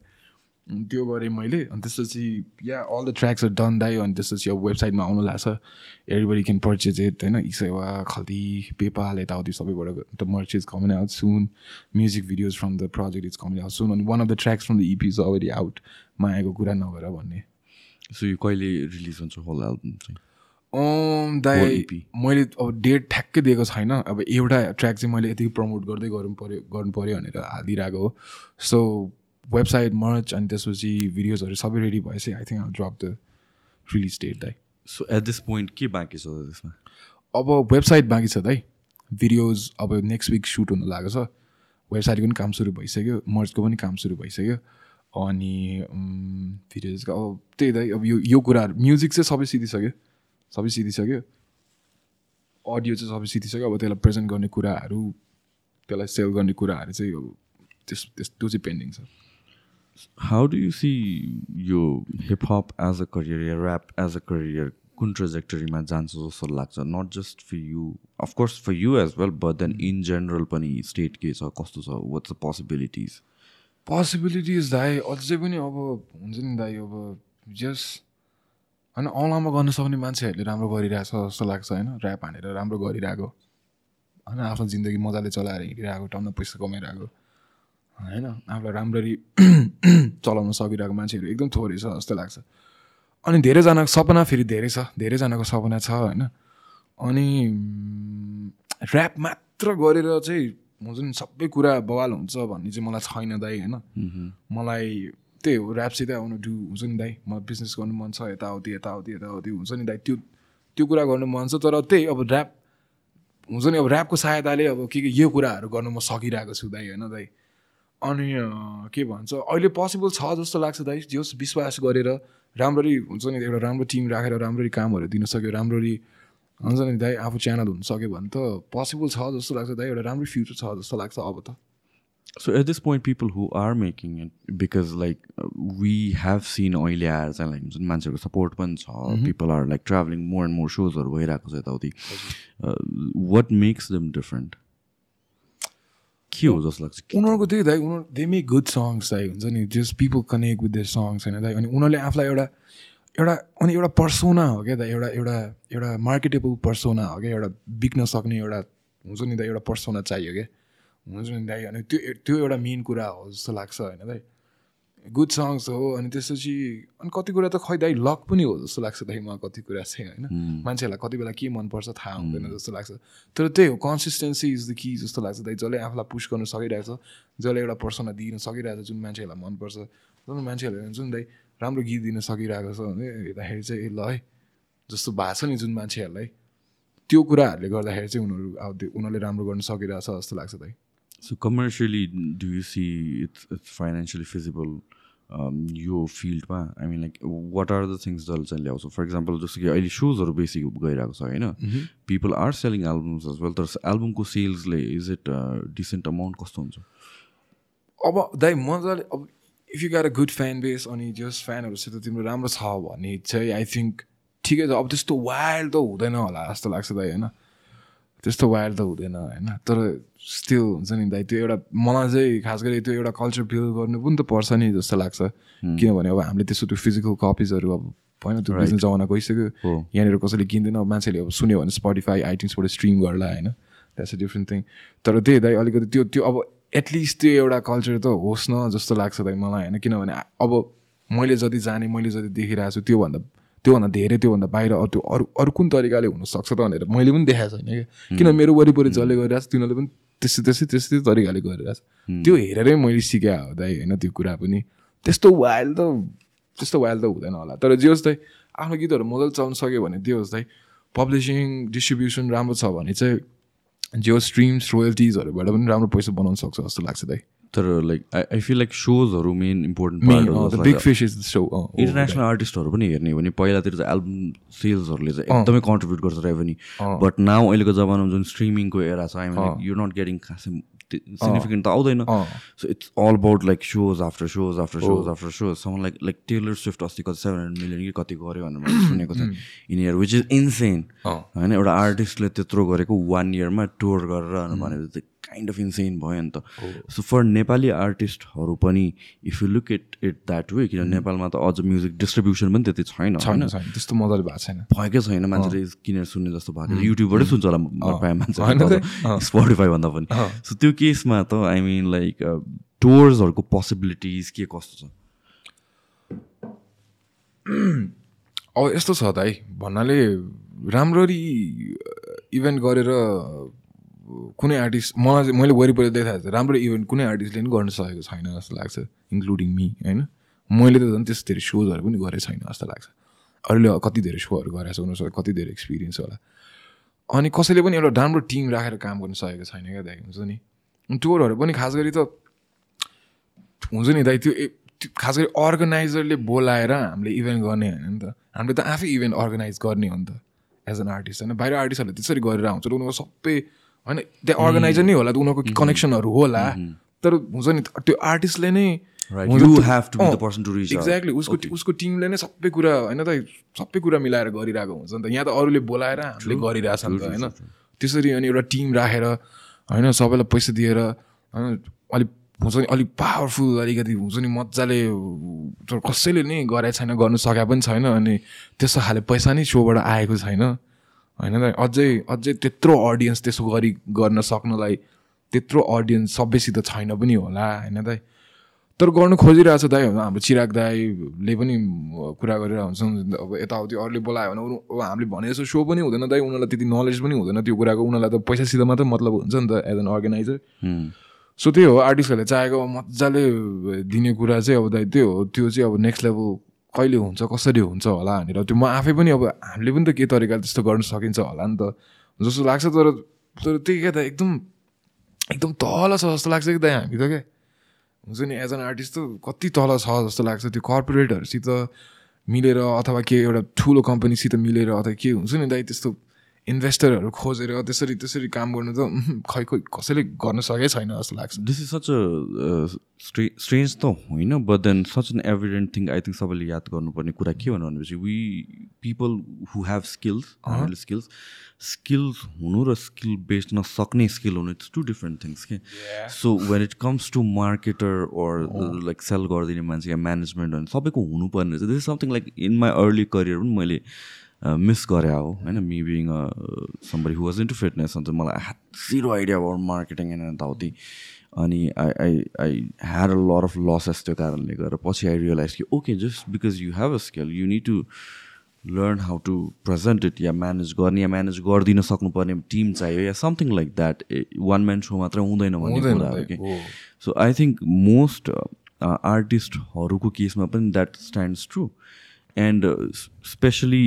[SPEAKER 2] त्यो गरेँ मैले। अनि त्यसपछि yeah all the tracks done दाइ। अनि त्यसपछि अब वेबसाइटमा आउनु लाग्छ। एभ्रिबडी क्यान पर्चेज इट होइन इसेवा खल्ती पेपाल यताउति सबैबाट the merch is coming out soon music videos from the project is coming out soon अनि one of the tracks from the EP is already out मायाको कुरा नगर भन्ने।
[SPEAKER 1] सो यो कहिले रिलिज हुन्छ होल एल्बम चाहिँ?
[SPEAKER 2] दाइ
[SPEAKER 1] EP.
[SPEAKER 2] मैले अब डेट ठ्याक्कै दिएको छैन। अब एउटा ट्र्याक चाहिँ मैले यतिकै प्रमोट गर्दै गरौँ पऱ्यो गर्नु पऱ्यो भनेर हालिदिइरहेको हो। सो वेबसाइट मर्च अनि त्यसपछि भिडियोजहरू सबै रेडी भएपछि I think drop the release date दाइ।
[SPEAKER 1] सो एट दिस पोइन्ट के बाँकी छ त्यसमा?
[SPEAKER 2] अब वेबसाइट बाँकी छ दाइ। भिडियोज अब नेक्स्ट विक सुट हुनु लागेको छ वेबसाइटको पनि काम सुरु भइसक्यो मर्चको पनि काम सुरु भइसक्यो। अनि भिडियोजको अब त्यही दाइ अब यो यो कुराहरू म्युजिक चाहिँ सबै सिधिसक्यो सबै सिधिसक्यो अडियो चाहिँ सबै सिधिसक्यो अब त्यसलाई प्रेजेन्ट गर्ने कुराहरू त्यसलाई सेल गर्ने कुराहरू चाहिँ अब त्यस त्यस त्यो चाहिँ पेन्डिङ छ।
[SPEAKER 1] हाउ डु यु सी यो हिपहप एज अ करियर या ऱ्याप एज अ करियर कुन ट्रेजेक्टरीमा जान्छ जस्तो लाग्छ? Not just for you of course for you as well but then in general पनि स्टेट के छ कस्तो छ वाट्स द पोसिबिलिटिज
[SPEAKER 2] पोसिबिलिटिज दाइ अझै पनि अब हुन्छ नि दाइ अब जस्ट होइन औँलामा गर्न सक्ने मान्छेहरूले राम्रो गरिरहेछ जस्तो लाग्छ होइन ऱ्याप हानेर राम्रो गरिरहेको होइन आफ्नो जिन्दगी मजाले चलाएर हिँडिरहेको टन्न पैसा कमाइरहेको होइन आफूलाई राम्ररी चलाउन सकिरहेको मान्छेहरू एकदम थोरै छ जस्तो लाग्छ। अनि धेरैजनाको सपना फेरि धेरै छ धेरैजनाको सपना छ होइन अनि ऱ्याप मात्र गरेर चाहिँ हुन्छ नि सबै कुरा बवाल हुन्छ भन्ने चाहिँ मलाई छैन दाइ होइन? मलाई त्यही हो ऱ्यापसितै आउनु डु हुन्छ नि दाइ। मलाई बिजनेस गर्नु मन छ यताउति यताउति यताउति हुन्छ नि दाइ। त्यो त्यो कुरा गर्नु मन छ तर त्यही अब ऱ्याप हुन्छ नि अब ऱ्यापको सहायताले अब के के यो कुराहरू गर्नु म सकिरहेको छु दाइ होइन दाइ? अनि के भन्छ अहिले पोसिबल छ जस्तो लाग्छ दाइ। जस विश्वास गरेर राम्ररी हुन्छ नि एउटा राम्रो टिम राखेर राम्ररी कामहरू दिन सक्यो राम्ररी हुन्छ नि दाइ आफू च्यानल हुन सक्यो भने त पोसिबल छ जस्तो लाग्छ दाइ एउटा राम्रो फ्युचर छ जस्तो लाग्छ अब त।
[SPEAKER 1] At this point, people who are making it, because like uh, we have seen अहिले आएर चाहिँ लाइक हुन्छ नि मान्छेहरूको सपोर्ट पनि छ people are like travelling more and more सोजहरू भइरहेको छ यताउति। वाट मेक्स देम डिफरेन्ट के हो जस्तो लाग्छ?
[SPEAKER 2] उनीहरूको त्यही दाइ उनीहरू दे मेक गुड सङ्ग्स दाइ हुन्छ नि just people connect with their songs होइन दाइ अनि उनीहरूले आफूलाई एउटा एउटा अनि एउटा पर्सोना हो क्या दाइ एउटा एउटा एउटा मार्केटेबल पर्सोना हो क्या एउटा बिक्न सक्ने एउटा हुन्छ नि दाइ एउटा पर्सोना चाहियो क्या। हुन्छ नि दाइ अनि त्यो त्यो एउटा मेन कुरा हो जस्तो लाग्छ होइन दाइ गुड सङ्ग्स हो अनि त्यसपछि अनि कति कुरा त खै दाइ लक पनि हो जस्तो लाग्छ दाइ म कति कुरा चाहिँ होइन। मान्छेहरूलाई कति बेला के मनपर्छ थाहा हुँदैन जस्तो लाग्छ। तर त्यही हो कन्सिस्टेन्सी इज द कि जस्तो लाग्छ दाइ जसले आफूलाई पुस गर्न सकिरहेको छ जसले एउटा पर्सनलाई दिन सकिरहेको छ जुन मान्छेहरूलाई मनपर्छ। जुन मान्छेहरूले हुन्छ नि दाइ राम्रो गीत दिन सकिरहेको छ भने हेर्दाखेरि चाहिँ ए ल है जस्तो भएको छ नि जुन मान्छेहरूलाई त्यो कुराहरूले गर्दाखेरि चाहिँ उनीहरू अब उनीहरूले राम्रो गर्न सकिरहेछ जस्तो लाग्छ दाइ
[SPEAKER 1] commercially, do you see it's it's financially feasible? Um, यो फिल्डमा I mean like what are the things जसले चाहिँ ल्याउँछ? फर इक्जाम्पल जस्तो कि अहिले सोजहरू बेसी गइरहेको छ होइन? People are selling albums as well तर एल्बमको सेल्सले इज इट डिसेन्ट अमाउन्ट कस्तो हुन्छ?
[SPEAKER 2] अब दाइ मजाले अब if you got a good fan base अनि जस फ्यानहरूसित तिम्रो राम्रो छ भने चाहिँ आई थिङ्क ठिकै छ अब त्यस्तो वाइल्ड त हुँदैन होला जस्तो लाग्छ दाइ होइन त्यस्तो वायर त हुँदैन होइन तर स्टिल हुन्छ नि दाइ त्यो एउटा मलाई चाहिँ खास गरी त्यो एउटा कल्चर बिल्ड गर्नु पनि त पर्छ नि जस्तो लाग्छ किनभने अब हामीले त्यस्तो त्यो फिजिकल कपिजहरू अब होइन त्यो बिजनेस जमाना गइसक्यो यहाँनिर कसैले किन्दैन अब मान्छेले अब सुन्यो भने स्पोटिफाई आइटिन्सबाट स्ट्रिम गर्ला होइन द्याट्स अ डिफ्रेन्ट थिङ तर त्यही दाइ अलिकति त्यो त्यो अब एटलिस्ट त्यो एउटा कल्चर त होस् न जस्तो लाग्छ दाइ मलाई होइन? किनभने अब मैले जति जाने मैले जति देखिरहेको छु त्योभन्दा त्योभन्दा धेरै त्योभन्दा बाहिर अरू त्यो अरू अरू कुन तरिकाले हुनसक्छ त भनेर मैले पनि देखाएको छैन क्या। किन मेरो वरिपरि जसले गरिरहेको छ तिनीहरूले पनि त्यस्तै त्यस्तै त्यस्तै तरिकाले गरिरहेको छ। त्यो हेरेरै मैले सिकेँ हो दाइ होइन? त्यो कुरा पनि। त्यस्तो वाइल त त्यस्तो वाइल त हुँदैन होला। तर जे होस् दाइ आफ्नो गीतहरू मजाले चलाउनु सक्यो भने त्यो होस् दाइ पब्लिसिङ डिस्ट्रिब्युसन राम्रो छ भने चाहिँ जे होस् स्ट्रिम्स रोयल्टिजहरूबाट पनि राम्रो पैसा बनाउनु सक्छ जस्तो लाग्छ दाइ।
[SPEAKER 1] तर like I I feel like सोजहरू main important
[SPEAKER 2] big fish is so
[SPEAKER 1] international आर्टिस्टहरू पनि हेर्ने हो भने पहिलातिर चाहिँ एल्बम सेल्सहरूले चाहिँ एकदमै कन्ट्रिब्युट गर्छ रेभेन्यू बट नाउ अहिलेको जमानामा जुन स्ट्रिमिङको एरा छ आइम यु नट गेटिङ खासै सिग्निफिकेन्ट त आउँदैन so it's all about like shows after shows after shows after shows some like like Taylor Swift अस्ति कति सेभेन हन्ड्रेड मिलियन कि कति गऱ्यो भनेर मैले सुनेको थिएँ in year which is insane होइन एउटा आर्टिस्टले त्यत्रो गरेको वान इयरमा टुर गरेर भनेपछि काइन्ड अफ इन्सेन भयो नि त। सो फर नेपाली आर्टिस्टहरू पनि if you look it it that way किन नेपालमा त अझ म्युजिक डिस्ट्रिब्युसन पनि त्यति छैन
[SPEAKER 2] छैन छैन। त्यस्तो मजाले भएको छैन।
[SPEAKER 1] भएकै छैन मान्छेले किनेर सुन्ने जस्तो भएको युट्युबबाटै सुन्छ होला प्रायः मान्छे। स्पोटिफाई भन्दा पनि। सो त्यो केसमा त आई मिन लाइक टुर्सहरूको पोसिबिलिटिज के कस्तो छ?
[SPEAKER 2] अब यस्तो छ त है। भन्नाले राम्ररी इभेन्ट गरेर कुनै आर्टिस्ट मलाई मैले वरिपरि देखाएको राम्रो इभेन्ट कुनै आर्टिस्टले पनि गर्न सकेको छैन जस्तो लाग्छ इन्क्लुडिङ मी होइन? मैले त झन् त्यस्तो धेरै सोजहरू पनि गरेको छैन जस्तो लाग्छ। अरूले कति धेरै सोहरू गरेको छ उनीहरूसँग कति धेरै एक्सपिरियन्स होला। अनि कसैले पनि एउटा राम्रो टिम राखेर काम गर्न सकेको छैन क्या दाइ हुन्छ नि? टुरहरू पनि खास गरी त हुन्छ नि दाइ त्यो खास गरी अर्गनाइजरले बोलाएर हामीले इभेन्ट गर्ने होइन नि त। हामीले त आफै इभेन्ट अर्गनाइज गर्ने हो नि त एज एन आर्टिस्ट होइन? बाहिर आर्टिस्टहरूले त्यसरी गरेर आउँछ र उनीहरूको सबै होइन त्यो अर्गनाइजर नै होला त उनीहरूको कनेक्सनहरू होला। तर हुन्छ नि त्यो आर्टिस्टले नै एक्ज्याक्टली उसको उसको टिमले नै सबै कुरा होइन त सबै कुरा मिलाएर गरिरहेको हुन्छ नि त। यहाँ त अरूले बोलाएर हामीले गरिरहेछ नि त होइन। त्यसरी अनि एउटा टिम राखेर होइन सबैलाई पैसा दिएर होइन अलिक हुन्छ नि अलिक पावरफुल अलिकति हुन्छ नि मजाले कसैले नै गरेको छैन गर्नु सके पनि छैन अनि त्यस्तो खाले पैसा नै सोबाट आएको छैन। होइन त? अझै अझै त्यत्रो अडियन्स त्यसो गरी गर्न सक्नलाई त्यत्रो अडियन्स सबैसित छैन पनि होला होइन दाइ तर गर्नु खोजिरहेको छ दाइ हाम्रो चिराग दाईले पनि कुरा गरेर हुन्छ अब यताउति अरूले बोलायो भने अब हामीले भने जस्तो सो पनि हुँदैन दाइ उनीहरूलाई त्यति नलेज पनि हुँदैन त्यो कुराको उनीहरूलाई त पैसासित मात्रै मतलब हुन्छ नि त एज एन अर्गनाइजर सो त्यही हो आर्टिस्टहरूले चाहेको मजाले दिने कुरा चाहिँ अब दाइ त्यो हो त्यो चाहिँ अब नेक्स्ट लेभल कहिले हुन्छ कसरी हुन्छ होला भनेर। त्यो म आफै पनि अब हामीले पनि त के तरिकाले त्यस्तो गर्न सकिन्छ होला नि त। जस्तो लाग्छ तर तर त्यही क्या त एकदम एकदम तल छ जस्तो लाग्छ कि त हामी त क्या हुन्छ नि एज एन आर्टिस्ट त कति तल छ जस्तो लाग्छ त्यो कर्पोरेटहरूसित मिलेर अथवा के एउटा ठुलो कम्पनीसित मिलेर अथवा के हुन्छ नि दाइ त्यस्तो इन्भेस्टरहरू खोजेर त्यसरी त्यसरी काम गर्नु त खै खै कसैले गर्न सकेकै छैन जस्तो लाग्छ।
[SPEAKER 1] This is such a strange त होइन but then such an evident thing I think सबैले याद गर्नुपर्ने कुरा के भन्नु भनेपछि we people who have skills skills skills हुनु र स्किल बेच्न सक्ने स्किल हुनु इट्स टु डिफ्रेन्ट थिङ्स के so when it comes to marketer or like sell गरिदिने मान्छे या म्यानेजमेन्ट सबैको हुनुपर्ने रहेछ। This is something like in my early career पनि मैले मिस गरे हो होइन? Me being somebody who was into fitness अन्त मलाई had zero idea about marketing and यताउति अनि I I I had a lot of losses त्यो कारणले गर्दा। पछि आई रियलाइज कि okay just because you have a skill you need to learn how to present it yeah manage गर्ने या म्यानेज गरिदिन सक्नुपर्ने टिम चाहियो या something like that one man so मात्रै हुँदैन भन्ने कुरा हो कि? सो आई थिङ्क मोस्ट आर्टिस्टहरूको केसमा पनि that stands true and especially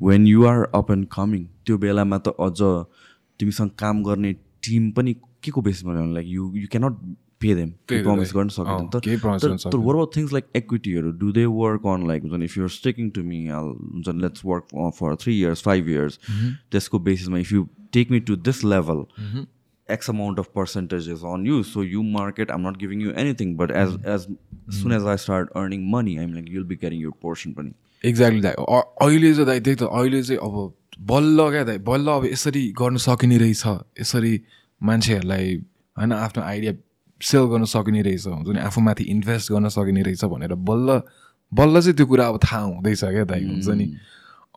[SPEAKER 1] when you are up and coming त्यो बेलामा त अझ तिमीसँग काम गर्ने टिम पनि के को बेसिसमा like you you cannot pay them promise गर्न सक्दैन। तर were about things like इक्विटीहरू do they work on like हुन्छ if you're staking to me all हुन्छ let's work for three years five years त्यसको बेसिसमा if you take me to this level X amount of percentages on you. So you market, I'm not giving you anything, but as as soon as I start earning money, I'm like you'll be getting your portion money.
[SPEAKER 2] Exactly दाइ अहिले चाहिँ दाइ त्यही त अहिले चाहिँ अब बल्ल क्या दाइ बल्ल अब यसरी गर्नु सकिने रहेछ। यसरी मान्छेहरूलाई होइन आफ्नो आइडिया सेल गर्न सकिने रहेछ। हुन्छ नि आफूमाथि इन्भेस्ट गर्न सकिने रहेछ भनेर बल्ल बल्ल चाहिँ त्यो कुरा अब थाहा हुँदैछ क्या दाइ हुन्छ नि।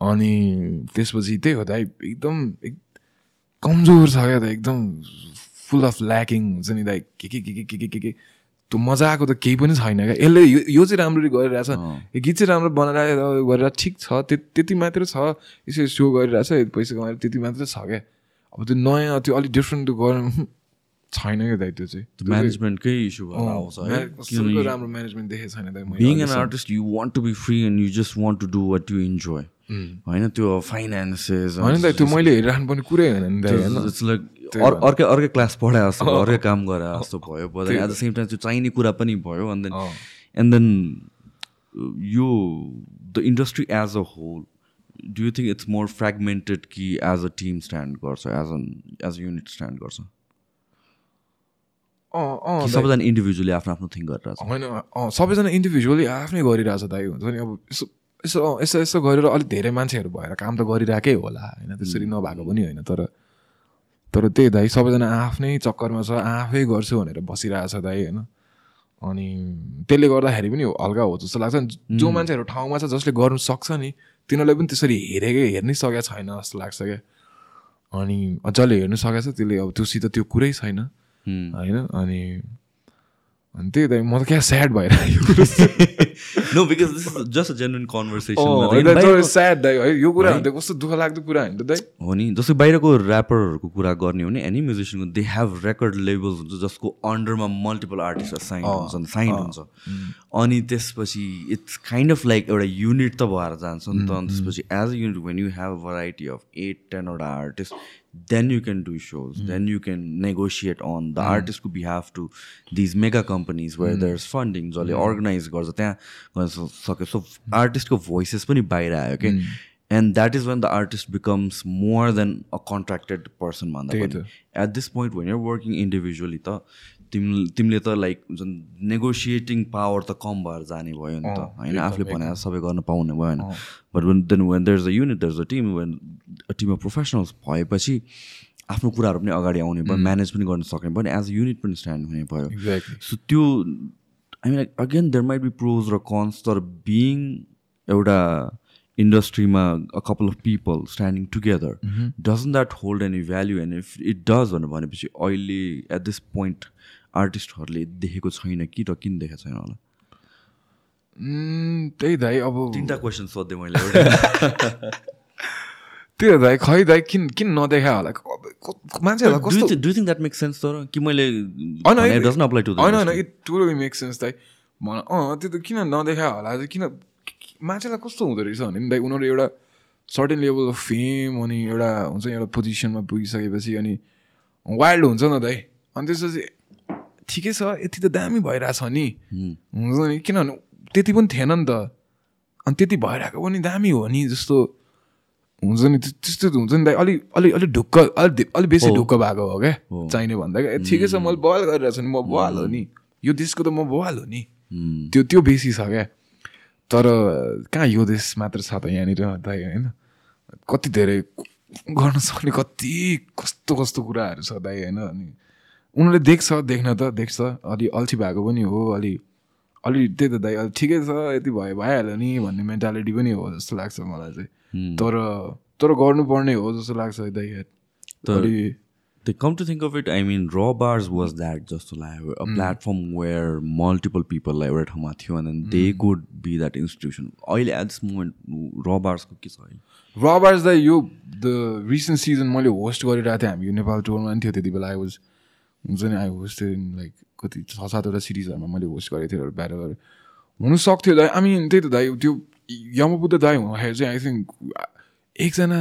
[SPEAKER 2] अनि त्यसपछि त्यही हो दाइ एकदम एक कमजोर छ क्या दाइ एकदम फुल अफ ल्याकिङ हुन्छ नि दाइ। के के के के के के के के त्यो मजाको त केही पनि छैन क्या। यसले यो यो चाहिँ राम्ररी गरिरहेछ। यो गीत चाहिँ राम्रो बनाएर गरेर ठिक छ त्यति मात्र छ। यसो सो गरिरहेछ पैसा कमाएर त्यति मात्र छ क्या। अब त्यो नयाँ त्यो अलिक डिफ्रेन्ट गर्नु छैन क्या दाइ त्यो चाहिँ।
[SPEAKER 1] म्यानेजमेन्टकै इस्यु भएर आउँछ है।
[SPEAKER 2] कस्तो राम्रो म्यानेजमेन्ट देखेको छैन
[SPEAKER 1] being an artist you want to be free and you just want to do what you enjoy होइन त्यो फाइनेन्सेस
[SPEAKER 2] होइन दाइ त्यो मैले हेरिराख्नु पर्ने कुरै होइन नि दाइ होइन।
[SPEAKER 1] इट्स लाइक अर्कै अर्कै क्लास पढाए जस्तो अर्कै काम गरे जस्तो भयो but at the same time त्यो चाहिने कुरा पनि भयो एन्ड देन एन्ड देन यो the industry as a whole do you think it's more fragmented कि एज अ टिम स्ट्यान्ड गर्छ as on as a unit stand गर्छ?
[SPEAKER 2] अँ अँ
[SPEAKER 1] कि सबैजना इन्डिभिजुअली आफ्नो आफ्नो थिङ गरिरहेछ?
[SPEAKER 2] होइन अँ सबैजना इन्डिभिजुअली आफ्नै गरिरहेछ दाइ हुन्छ नि? अब यसो यसो यसो यसो गरेर अलिक धेरै मान्छेहरू भएर काम त गरिरहेकै होला होइन त्यसरी नभएको पनि होइन तर तर त्यही दाइ सबैजना आफ्नै चक्करमा छ आफै गर्छु भनेर बसिरहेछ दाइ होइन? अनि त्यसले गर्दाखेरि पनि हल्का हो जस्तो लाग्छ जो मान्छेहरू ठाउँमा छ जसले गर्नु सक्छ नि तिनीहरूले पनि त्यसरी हेरेकै हेर्नै सकेको छैन जस्तो लाग्छ क्या अनि जसले हेर्नु सकेको छ त्यसले अब त्योसित त्यो कुरै छैन होइन? अनि अनि त्यही त म त क्या स्याड भएर
[SPEAKER 1] no because this is just a genuine conversation
[SPEAKER 2] sad दाइ है यो कुरा त कस्तो दुःख लाग्दो कुरा होइन दाइ
[SPEAKER 1] हो नि जस्तै बाहिरको ऱ्यापरहरूको कुरा गर्ने हो भने एनी म्युजिसियनको दे हेभ रेकर्ड लेभल्स हुन्छ जसको अन्डरमा मल्टिपल आर्टिस्ट साइन हुन्छ साइन हुन्छ अनि त्यसपछि इट्स काइन्ड अफ लाइक एउटा युनिट त भएर जान्छ नि त अनि त्यसपछि as a unit when you have variety of at टेनवटा artist then you can do shows then you can negotiate on the artistको behalf to these mega companies where there's funding जसले अर्गनाइज गर्छ त्यहाँ गर्न सक्यो सो आर्टिस्टको भोइसेस पनि बाहिर आयो कि and that is when the artist becomes more than a contracted person भन्दा at this point when you're working individually त तिम तिमीले त लाइक हुन्छ नेगोसिएटिङ पावर त कम भएर जाने भयो नि त। होइन? आफूले भने सबै गर्न पाउने भएन but when then when there is a unit there is a team when team of professionals भएपछि आफ्नो कुराहरू पनि अगाडि आउने भयो म्यानेज पनि गर्न सक्ने भयो एज अ युनिट पनि स्ट्यान्ड हुने भयो। सो त्यो I mean like again there might be pros र कन्स तर बिङ एउटा इन्डस्ट्रीमा a couple of people standing together doesn't that hold any value and if it does भनेर भनेपछि अहिले एट दिस पोइन्ट आर्टिस्टहरूले देखेको छैन कि र किन देखेको छैन होला?
[SPEAKER 2] त्यही दाइ अब
[SPEAKER 1] तिनवटा क्वेसन सोधेँ मैले
[SPEAKER 2] त्यो दाइ खै दाइ किन किन नदेखा होला? मान्छेहरूलाई कस्तो
[SPEAKER 1] do think that make sense तर कि मैले
[SPEAKER 2] होइन
[SPEAKER 1] अप्लाई टु
[SPEAKER 2] होइन होइन इट टोटली मेक सेन्स दाइ। भन अँ त्यो त किन नदेखा होला? किन मान्छेलाई कस्तो हुँदो रहेछ भने नि दाइ उनीहरू एउटा सर्टेन लेभल अफ फेम अनि एउटा हुन्छ एउटा पोजिसनमा पुगिसकेपछि अनि वाइल्ड हुन्छ न दाइ। अनि त्यसपछि ठिकै छ यति त दामी भइरहेछ नि। हुन्छ नि। किनभने त्यति पनि थिएन नि त। अनि त्यति भइरहेको पनि दामी हो नि जस्तो हुन्छ नि त्यो- त्यस्तो त हुन्छ नि दाइ। अलिक अलिक अलिक ढुक्क अलिक अलिक बेसी ढुक्क भएको हो क्या चाहिने भन्दा क्या। ठिकै छ मैले बवाल गरिरहेको छु नि म बवाल हो नि। यो देशको त म बवाल हो नि। त्यो त्यो बेसी छ क्या। तर कहाँ यो देश मात्र छ त यहाँनिर दाइ होइन? कति धेरै गर्न सक्ने कति कस्तो कस्तो कुराहरू छ दाइ होइन? अनि उनीहरूले देख्छ देख्न त देख्छ। अलि अल्छी भएको पनि हो अलि अलि त्यही त दाइ अलि ठिकै छ यति भयो भइहाल्यो नि भन्ने मेन्टालिटी पनि हो जस्तो लाग्छ मलाई चाहिँ। तर तर गर्नुपर्ने हो जस्तो लाग्छ दाइ। अलि
[SPEAKER 1] They come to think of it, I mean, Raw Bars was that just like a platform where multiple people like were ठाउँमा थियो and then they could be that institution. अहिले at this moment, Raw Bars को के छ अहिले?
[SPEAKER 2] रबर्स द यो द रिसेन्ट सिजन मैले होस्ट गरिरहेको थिएँ हामी यो नेपाल टुरमा पनि थियो त्यति बेला आई वाज हुन्छ नि आई होस्ट इन लाइक कति छ सातवटा सिरिजहरूमा मैले होस्ट गरेको थिएँ बाहिर गरेर हुनु सक्थ्यो दाइ। आई मिन त्यही त दाइ त्यो यमबुद्ध दाइ हुँदाखेरि चाहिँ आई थिङ्क एकजना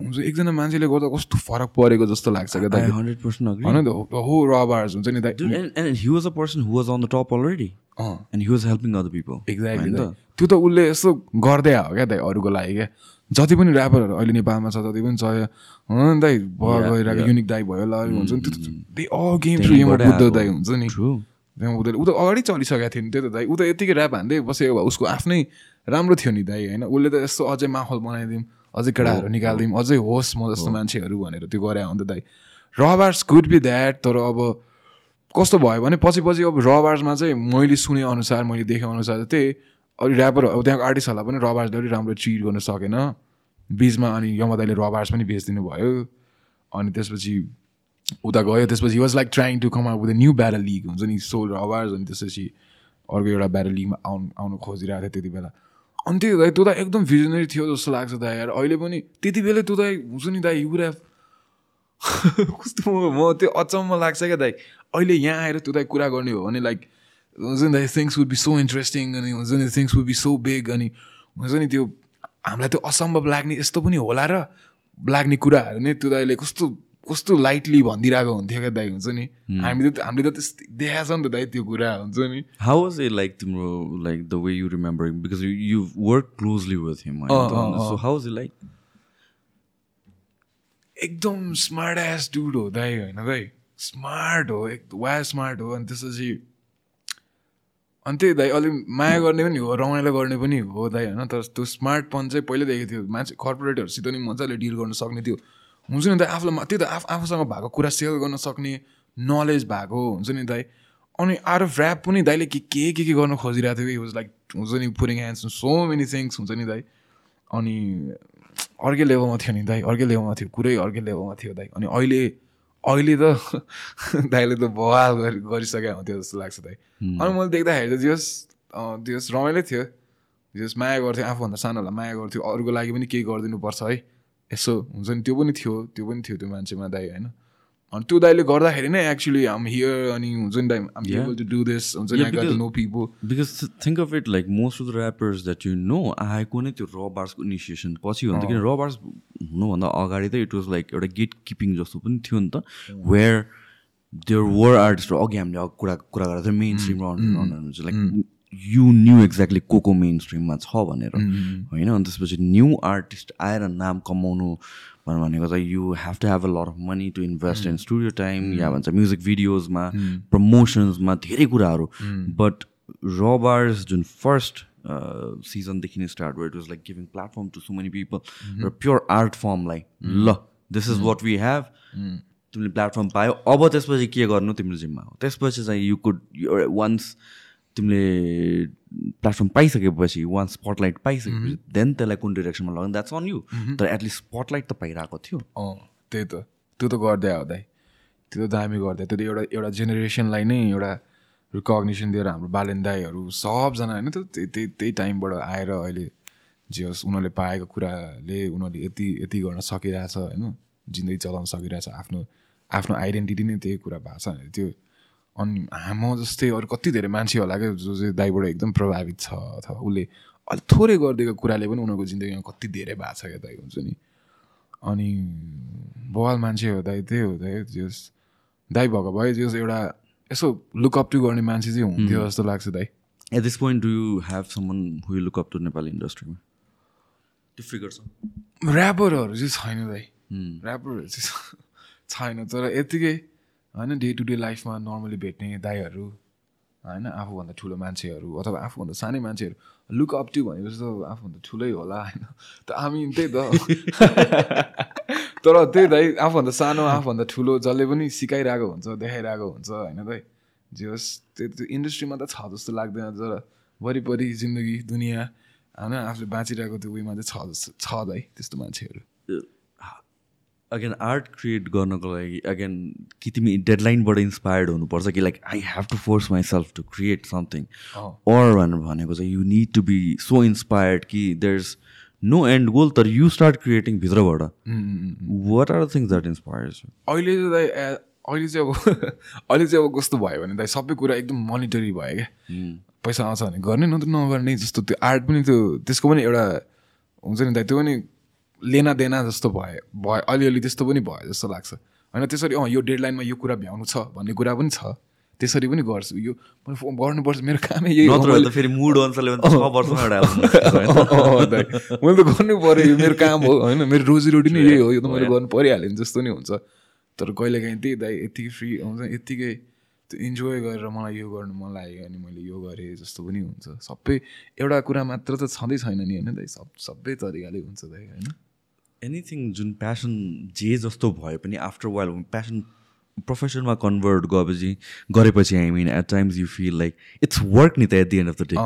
[SPEAKER 2] हुन्छ एकजना मान्छेले गर्दा कस्तो फरक परेको जस्तो लाग्छ क्या दाइ
[SPEAKER 1] 100% agree.
[SPEAKER 2] होइन त हो रबर्स हुन्छ नि दाइ
[SPEAKER 1] Dude, and, and he was a person who was on the top already.
[SPEAKER 2] अँ
[SPEAKER 1] And he was helping other people.
[SPEAKER 2] Exactly
[SPEAKER 1] होइन?
[SPEAKER 2] त्यो त उसले यस्तो गर्दै हो क्या दाइ अरूको लागि क्या जति पनि ऱ्यापरहरू अहिले नेपालमा छ जति पनि छ हो नि दाइ भयो गइरहेको. युनिक दाइ भयो ल हुन्छ नि त्यो they all came through Buddha. दाइ हुन्छ नि. त्यहाँ बुद्धले ऊ त अगाडि चलिसकेको थियो नि त्यो त दाइ ऊ त यतिकै ऱ्याप हान्दै बसेको भए उसको आफ्नै राम्रो थियो नि दाइ होइन उसले त यस्तो अझै माहौल बनाइदिउँ अझै केटाहरू निकालिदिउँ अझै होस् म जस्तो मान्छेहरू भनेर त्यो गरे हो नि त दाइ। रबार्स कुड बी द्याट तर अब कस्तो भयो भने पछि पछि अब रबार्समा चाहिँ मैले सुने अनुसार मैले देखे अनुसार त्यही अलिक ऱ्यापर अब त्यहाँको आर्टिस्टहरूलाई पनि रबार्सले अलिक राम्रो ट्रिट गर्न सकेन। बिचमा अनि यमा दाइले रबार्स पनि बेचिदिनु भयो अनि त्यसपछि उता गयो त्यसपछि was like trying to come out with new battle league हुन्छ नि सोल रबार्स अनि त्यसपछि अर्को एउटा ब्यारल लिगमा आउनु आउनु खोजिरहेको थियो त्यति बेला। अनि त्यो दाइ त एकदम भिजनरी थियो जस्तो लाग्छ दाइ यार। अहिले पनि त्यति बेला त्यो दाइ हुन्छ नि दाइ युरा कस्तो म त्यो अचम्म लाग्छ क्या दाइ। अहिले यहाँ आएर त्यो दाइ कुरा गर्ने हो भने लाइक हुन्छ नि दाइ things would be so interesting अनि हुन्छ नि things would be so big अनि हुन्छ नि त्यो हामीलाई त्यो असम्भव लाग्ने यस्तो पनि होला र लाग्ने कुराहरू नै त्यो दाइले कस्तो कस्तो लाइटली भनिदिरहेको हुन्थ्यो क्या दाइ हुन्छ नि? हामीले त हामीले त त्यस्तो देखाएको छ नि त दाइ त्यो कुरा हुन्छ नि?
[SPEAKER 1] How was it like तिम्रो you you work closely with him होइन
[SPEAKER 2] अँ,
[SPEAKER 1] त?
[SPEAKER 2] अँ,
[SPEAKER 1] so how was it like?
[SPEAKER 2] एकदम स्मार्ट एस डुड हो दाइ होइन दाइ? स्मार्ट हो एक वा स्मार्ट हो। अनि त्यसपछि अनि त्यही दाइ अलिक माया गर्ने पनि हो रमाइलो गर्ने पनि हो दाइ होइन? तर त्यो स्मार्टपन चाहिँ पहिल्यैदेखि थियो मान्छे कर्पोरेटहरूसित नि मजाले डिल गर्न सक्ने थियो। हुन्छ नि दाइ आफूलाई त्यही त आफ आफूसँग भएको कुरा सेयर गर्न सक्ने नलेज भएको हुन्छ नि दाइ? अनि आर अफ ऱ्याप पनि दाइले के के के के गर्न खोजिरहेको थियो वाज लाइक हुन्छ नि pouring hands so many things हुन्छ नि दाइ? अनि अर्कै लेभलमा थियो नि दाइ अर्कै लेभलमा थियो कुरै अर्कै लेभलमा थियो दाइ। अनि अहिले अहिले त दाइले त बवाल गरि गरिसकेको हुन्थ्यो जस्तो लाग्छ दाइ। अनि मैले देख्दाखेरि चाहिँ जस जस रमाइलो थियो। जस माया गर्थ्यो आफूभन्दा सानोलाई माया गर्थ्यो। अरूको लागि पनि केही गरिदिनुपर्छ है। यसो हुन्छ नि त्यो पनि थियो त्यो पनि थियो त्यो मान्छेमा दाइ होइन? अनि त्यो दाइले गर्दाखेरि नै एक्चुली हाम हियर अनि हुन्छ नि दाइ I'm. Able to do this हुन्छ नि no people
[SPEAKER 1] th- think of it like most of the rappers that you know आएको नै त्यो र बार्सको इनिसिएसन पछि हो नि त किन र बार्स हुनुभन्दा अगाडि त इट वाज लाइक एउटा गेट किपिङ जस्तो पनि थियो नि त वेयर देयर वर आर्टिस्टहरू अघि हामीले कुरा कुरा थियो mainstream like you knew exactly को को मेन स्ट्रिममा छ भनेर। होइन अनि त्यसपछि न्यू आर्टिस्ट आएर नाम कमाउनु भनेको चाहिँ you have to have a lot of money to invest in studio time या भन्छ म्युजिक भिडियोजमा प्रमोसन्समा धेरै कुराहरू। बट रबार्स जुन फर्स्ट सिजनदेखि नै स्टार्ट भयो it was like giving platform to so many people र प्योर आर्ट फर्मलाई ल this is what we have तिमीले प्लेटफर्म पायो। अब त्यसपछि के गर्नु तिम्रो जिम्मा हो? त्यसपछि चाहिँ यु कुड वान्स तिमीले प्लेटफर्म पाइसकेपछि वान स्पटलाइट पाइसकेपछि देन त्यसलाई कुन डिरेक्सनमा लगाउनु? द्याट्स अन यु तर एटलिस्ट स्पटलाइट त पाइरहेको थियो।
[SPEAKER 2] अँ त्यही त। त्यो त गर्दै दाइ। त्यो त दामी गर्दै। त्यो त एउटा एउटा जेनेरेसनलाई नै एउटा रिकग्निसन दिएर हाम्रो बालेन दाईहरू सबजना होइन त्यो त्यही त्यही त्यही टाइमबाट आएर अहिले जे होस् उनीहरूले पाएको कुराले उनीहरूले यति यति गर्न सकिरहेछ होइन? जिन्दगी चलाउन सकिरहेछ। आफ्नो आफ्नो आइडेन्टिटी नै त्यही कुरा भएको छ। भने त्यो अनि म जस्तै अरू कति धेरै मान्छे होला क्या जो चाहिँ दाइबाट एकदम प्रभावित छ अथवा उसले अलिक थोरै गरिदिएको कुराले पनि उनीहरूको जिन्दगीमा कति धेरै भएको छ क्या दाइ हुन्छ नि। अनि बवाल मान्छे हो दाइ त्यही हो दाइ जस दाइ भएको भए जस एउटा यसो लुकअप टु गर्ने मान्छे चाहिँ हुन्थ्यो जस्तो लाग्छ दाइ।
[SPEAKER 1] At this point do you have someone who look up to Nepali इन्डस्ट्रीमा त्यो फिगर छ
[SPEAKER 2] ऱ्यापरहरू चाहिँ छैन दाइ। ऱ्यापरहरू चाहिँ छैन तर यत्तिकै होइन डे टु डे लाइफमा नर्मली भेट्ने दाईहरू होइन आफूभन्दा ठुलो मान्छेहरू अथवा आफूभन्दा सानै मान्छेहरू लुक अप टु भनेपछि त आफूभन्दा ठुलै होला होइन? त हामी त्यही त तर त्यही दाइ आफूभन्दा सानो आफूभन्दा ठुलो जसले पनि सिकाइरहेको हुन्छ देखाइरहेको हुन्छ होइन दाइ जे होस् त्यो त्यो इन्डस्ट्रीमा त छ जस्तो लाग्दैन तर वरिपरि जिन्दगी दुनियाँ होइन आफूले बाँचिरहेको त्यो उयोमा चाहिँ छ जस्तो छ दाइ त्यस्तो मान्छेहरू।
[SPEAKER 1] अगेन आर्ट क्रिएट गर्नको लागि अगेन कि तिमी डेडलाइनबाट इन्सपायर्ड हुनुपर्छ कि like I have to force myself to create something. Or भनेर भनेको चाहिँ you need to be so inspired कि there is no end goal तर यु स्टार्ट क्रिएटिङ भित्रबाट. What are the things that inspires
[SPEAKER 2] अहिले चाहिँ अहिले चाहिँ अब अहिले चाहिँ अब कस्तो भयो भने दाइ सबै कुरा एकदम मोनिटरी भयो क्या। पैसा आउँछ भने गर्ने न त नगर्ने जस्तो त्यो आर्ट पनि त्यो त्यसको पनि एउटा हुन्छ नि दाइ त्यो पनि लेना देना जस्तो भयो भयो अलिअलि त्यस्तो पनि भयो जस्तो लाग्छ। होइन त्यसरी अँ यो डेडलाइनमा यो कुरा भ्याउनु छ भन्ने कुरा पनि छ। त्यसरी पनि गर्छु। यो मैले गर्नुपर्छ मेरो कामै यही मैले-
[SPEAKER 1] त
[SPEAKER 2] गर्नु पऱ्यो यो मेरो काम हो होइन मेरो रोजी रोटी नै यही हो। यो त मैले गर्नु परिहाल्यो नि जस्तो नि हुन्छ। तर कहिलेकाहीँ त्यही दाइ यत्तिकै फ्री हुन्छ यत्तिकै त्यो इन्जोय गरेर मलाई यो गर्नु मन लाग्यो अनि मैले यो गरेँ जस्तो पनि हुन्छ। सबै एउटा कुरा मात्र त छँदै छैन नि होइन दाइ? सब सबै तरिकाले हुन्छ दाइ होइन?
[SPEAKER 1] एनिथिङ जुन प्यासन जे जस्तो भए पनि आफ्टर वाइल प्यासन प्रोफेसनमा कन्भर्ट गएपछि गरेपछि I mean at times you feel like it's work नि त at the end of the day.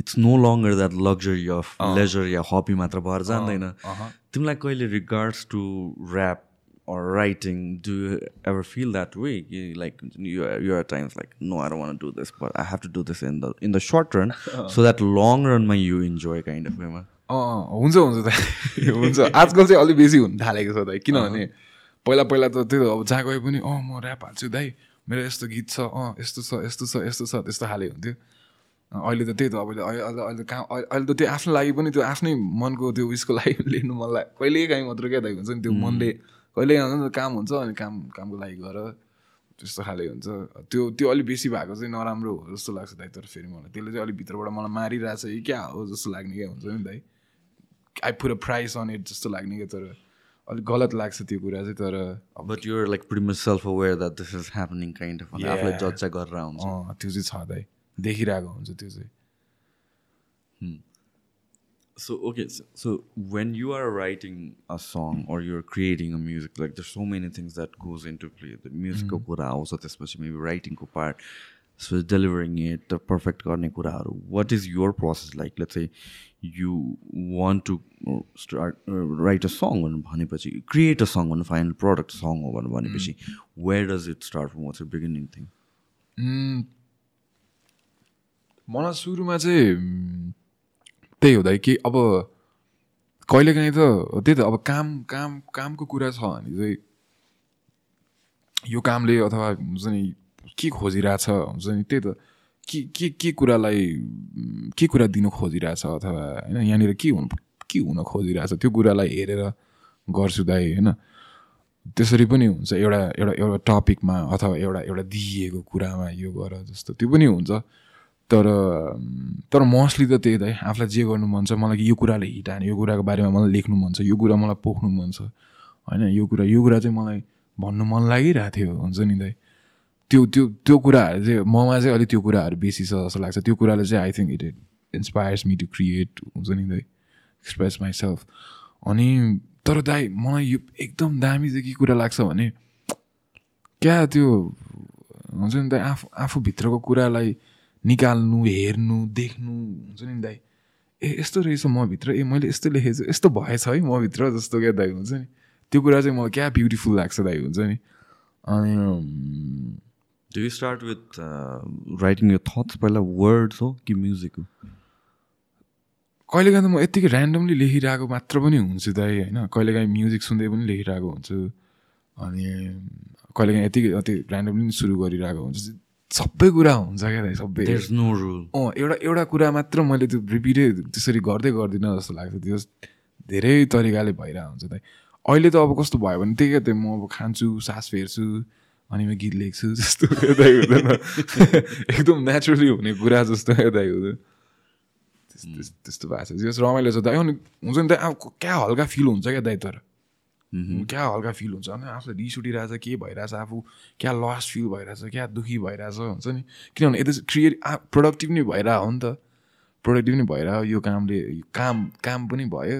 [SPEAKER 1] It's no longer that luxury of leisure yeah hobby मात्र भएर जाँदैन। तिमीलाई कहिले regards to rap or writing do you ever feel that way? you, like you, you're at times like no i don't want to do this but i have to do this in the in the short run so that long run
[SPEAKER 2] अँ हुन्छ हुन्छ दाइ हुन्छ। आजकल चाहिँ अलिक बेसी हुन थालेको छ दाइ किनभने पहिला पहिला त त्यो अब जहाँ गए पनि अँ म ऱ्याप हाल्छु दाइ मेरो यस्तो गीत छ अँ यस्तो छ यस्तो छ यस्तो छ त्यस्तो खाले हुन्थ्यो। अहिले त त्यही त अब अहिले अहिले कहाँ अहिले त त्यो आफ्नो लागि पनि त्यो आफ्नै मनको त्यो उयसको लागि लेख्नु मन लाग्यो कहिले काहीँ मात्र क्या दाइ हुन्छ नि त्यो मनले कहिले हुन्छ काम हुन्छ अनि काम कामको लागि गर त्यस्तो खाले हुन्छ। त्यो त्यो अलिक बेसी भएको चाहिँ नराम्रो हो जस्तो लाग्छ दाइ तर फेरि मलाई त्यसले चाहिँ अलिक भित्रबाट मलाई मारिरहेछ कि क्या हो जस्तो लाग्ने क्या हुन्छ नि दाइ। I put a price on it जस्तो लाग्ने क्या तर अलिक गलत लाग्छ त्यो कुरा चाहिँ तर अब
[SPEAKER 1] but you're like pretty much self-aware that this is happening kind of
[SPEAKER 2] Yeah.
[SPEAKER 1] आफूलाई जज चाहिँ गरेर आउँछ
[SPEAKER 2] त्यो चाहिँ छ दाइ देखिरहेको हुन्छ त्यो चाहिँ
[SPEAKER 1] So okay, so, so when you are writing a song or you're creating a music, like there's so many things that goes into play. The music को कुरा आउँछ त्यसपछि maybe writing part, so delivering it perfect गर्ने कुराहरू what is your process like let चाहिँ you want to start write a सङहरू भनेपछि क्रिएट अ सङ भन्नु फाइनल प्रडक्ट सङ हो भन्नु भनेपछि where does it start from what's beginning
[SPEAKER 2] thing मलाई सुरुमा चाहिँ त्यही हुँदै कि अब कहिलेकाहीँ त त्यही त अब काम काम कामको कुरा छ भने चाहिँ यो कामले अथवा हुन्छ नि के खोजिरहेछ? हुन्छ नि त्यही त। के के के कुरालाई के कुरा दिनु खोजिरहेछ अथवा होइन यहाँनिर के हुनु के हुन खोजिरहेछ? त्यो कुरालाई हेरेर गर्छु दाइ होइन। त्यसरी पनि हुन्छ एउटा एउटा एउटा टपिकमा अथवा एउटा एउटा दिइएको कुरामा यो गर जस्तो त्यो पनि हुन्छ। तर तर मोस्टली त त्यही दाइ आफूलाई जे गर्नु मन छ मलाई यो कुराले हिट हाने यो कुराको बारेमा मलाई लेख्नु मन छ यो कुरा मलाई पोख्नु मन छ। होइन यो कुरा यो कुरा चाहिँ मलाई भन्नु मन लागिरहेको थियो हुन्छ नि दाइ। त्यो त्यो त्यो कुराहरू चाहिँ ममा चाहिँ अलिक त्यो कुराहरू बेसी छ जस्तो लाग्छ। त्यो कुराले चाहिँ I think it inspires me to create हुन्छ नि दाइ एक्सप्रेस माइसेल्फ अनि तर दाइ मलाई यो एकदम दामी चाहिँ के कुरा लाग्छ भने क्या त्यो हुन्छ नि दाइ आफू आफूभित्रको कुरालाई निकाल्नु हेर्नु देख्नु हुन्छ नि दाइ? ए यस्तो रहेछ मभित्र। ए मैले यस्तो लेखेको छु यस्तो भएछ है मभित्र जस्तो क्या दाइ हुन्छ नि? त्यो कुरा चाहिँ मलाई क्या ब्युटिफुल लाग्छ दाइ हुन्छ नि? अनि
[SPEAKER 1] you start with uh, writing your thoughts? पहिला words हो कि music हो?
[SPEAKER 2] कहिलेकाहीँ त म यत्तिकै ऱ्यान्डमली लेखिरहेको मात्र पनि हुन्छु दाइ होइन? कहिलेकाहीँ म्युजिक सुन्दै पनि लेखिरहेको हुन्छु। अनि कहिलेकाहीँ यत्तिकै अति ऱ्यान्डमली पनि सुरु गरिरहेको हुन्छु। सबै कुरा हुन्छ क्या दाइ सबै।
[SPEAKER 1] No rule.
[SPEAKER 2] अँ एउटा एउटा कुरा मात्र मैले त्यो रिपिटै त्यसरी गर्दै गर्दिनँ जस्तो लाग्छ। त्यो धेरै तरिकाले भइरहेको हुन्छ दाइ। अहिले त अब कस्तो भयो भने त्यही क्या त्यो म अब खान्छु सास फेर्छु। अनि म गीत लेख्छु जस्तो दाइ हुँदैन। एकदम नेचुरली हुने कुरा जस्तो दाइ हुँदैन। त्यस- त्यस- त्यस्तो भएको छ। जस रमाइलो छ दाइ अनि हुन्छ नि दाइ अब क्या हल्का फिल हुन्छ क्या दाइ तर? क्या हल्का फिल हुन्छ? अनि आफूलाई रिस उठिरहेछ के भइरहेछ आफू? क्या लस फिल भइरहेछ? क्या दुःखी भइरहेछ? हुन्छ नि? किनभने यता क्रिएट प्रोडक्टिभ नै भइरहेको हो नि त। प्रोडक्टिभ नै भइरहेको यो कामले काम काम पनि भयो।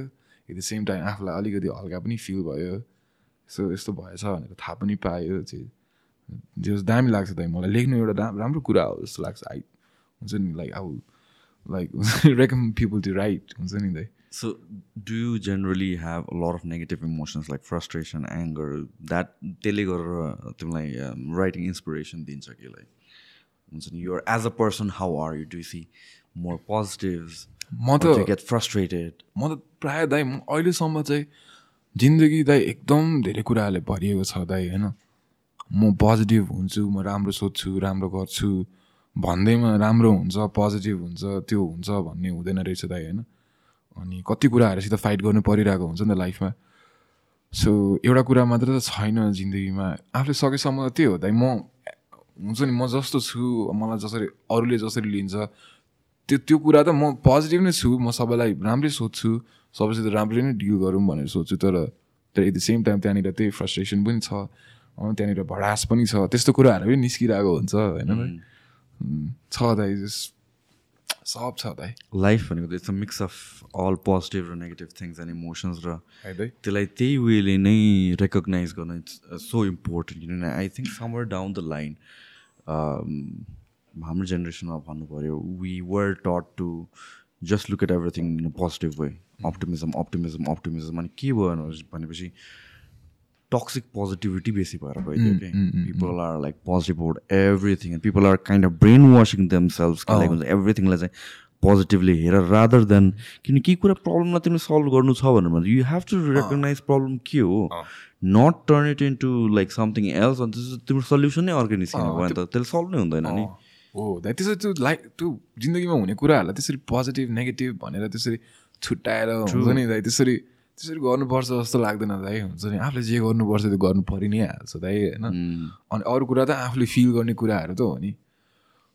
[SPEAKER 2] एट द सेम टाइम आफूलाई अलिकति हल्का पनि फिल भयो। सो यस्तो भएछ भनेर थाहा पनि पायो। चाहिँ त्यो दामी लाग्छ दाइ मलाई। लेख्नु एउटा दाम राम्रो कुरा हो जस्तो लाग्छ। आई हुन्छ नि लाइक अब like recommend people to write हुन्छ नि दाइ।
[SPEAKER 1] So do you generally a out of negative emotions like frustration anger that त्यसले गरेर तिमीलाई राइटिङ इन्सपिरेसन दिन्छ किलाई हुन्छ नि? You as a person how are you do see more positive
[SPEAKER 2] म त
[SPEAKER 1] गेट फ्रस्ट्रेटेड
[SPEAKER 2] म त प्रायः दाइ अहिलेसम्म चाहिँ जिन्दगी दाइ एकदम धेरै कुराहरूले भरिएको छ दाई होइन? म पोजिटिभ हुन्छु म राम्रो सोध्छु राम्रो गर्छु भन्दैमा राम्रो हुन्छ पोजिटिभ हुन्छ त्यो हुन्छ भन्ने हुँदैन रहेछ दाइ होइन? अनि कति कुराहरूसित फाइट गर्नु परिरहेको हुन्छ नि त लाइफमा सो एउटा कुरा मात्र त छैन जिन्दगीमा। आफूले सकेसम्म त त्यही हो दाइ म हुन्छ नि म जस्तो छु मलाई जसरी अरूले जसरी लिन्छ त्यो त्यो कुरा त म पोजिटिभ नै छु म सबैलाई राम्रै सोध्छु सबैसित राम्ररी नै डिल गरौँ भनेर सोध्छु तर तर एट द सेम टाइम त्यहाँनिर त्यही फ्रस्ट्रेसन पनि छ। त्यहाँनिर भडास पनि छ। त्यस्तो कुराहरू पनि निस्किरहेको हुन्छ होइन छ दाइ जस सब छ दाइ।
[SPEAKER 1] लाइफ भनेको त it's a mix of all positive र नेगेटिभ थिङ्स एन्ड इमोसन्स र त्यसलाई त्यही वेले नै रेकग्नाइज गर्न इट्स सो इम्पोर्टेन्ट किनभने I think somewhere down the line हाम्रो जेनेरेसनमा भन्नु पऱ्यो we were taught to just look at everything in a positive way optimism optimism optimism अनि के भयो भनेपछि टक्सिक पोजिटिभिटी बेसी भएर गइदियो कि people are like positive about everything and people are kind of brainwashing themself like हुन्छ एभ्रिथिङलाई चाहिँ पोजिटिभली हेर रादर देन किन केही कुरा प्रब्लमलाई तिमीले सल्भ गर्नु छ? भनेर you have to recognise problem के हो not turn it into like something else अनि त्यसो तिम्रो सल्युसन नै अर्कै निस्किनु भयो त त्यसले सल्भ नै हुँदैन नि।
[SPEAKER 2] हो दाइ त्यसरी त्यो लाइक त्यो जिन्दगीमा हुने कुराहरूलाई त्यसरी पोजिटिभ नेगेटिभ भनेर त्यसरी छुट्याएर हुन्छ नि त्यसरी त्यसरी गर्नुपर्छ जस्तो लाग्दैन दाइ। हुन्छ नि? आफूले जे गर्नुपर्छ त्यो गर्नु परि नै हाल्छ दाइ होइन? अनि अरू कुरा त आफूले फिल गर्ने कुराहरू त हो नि।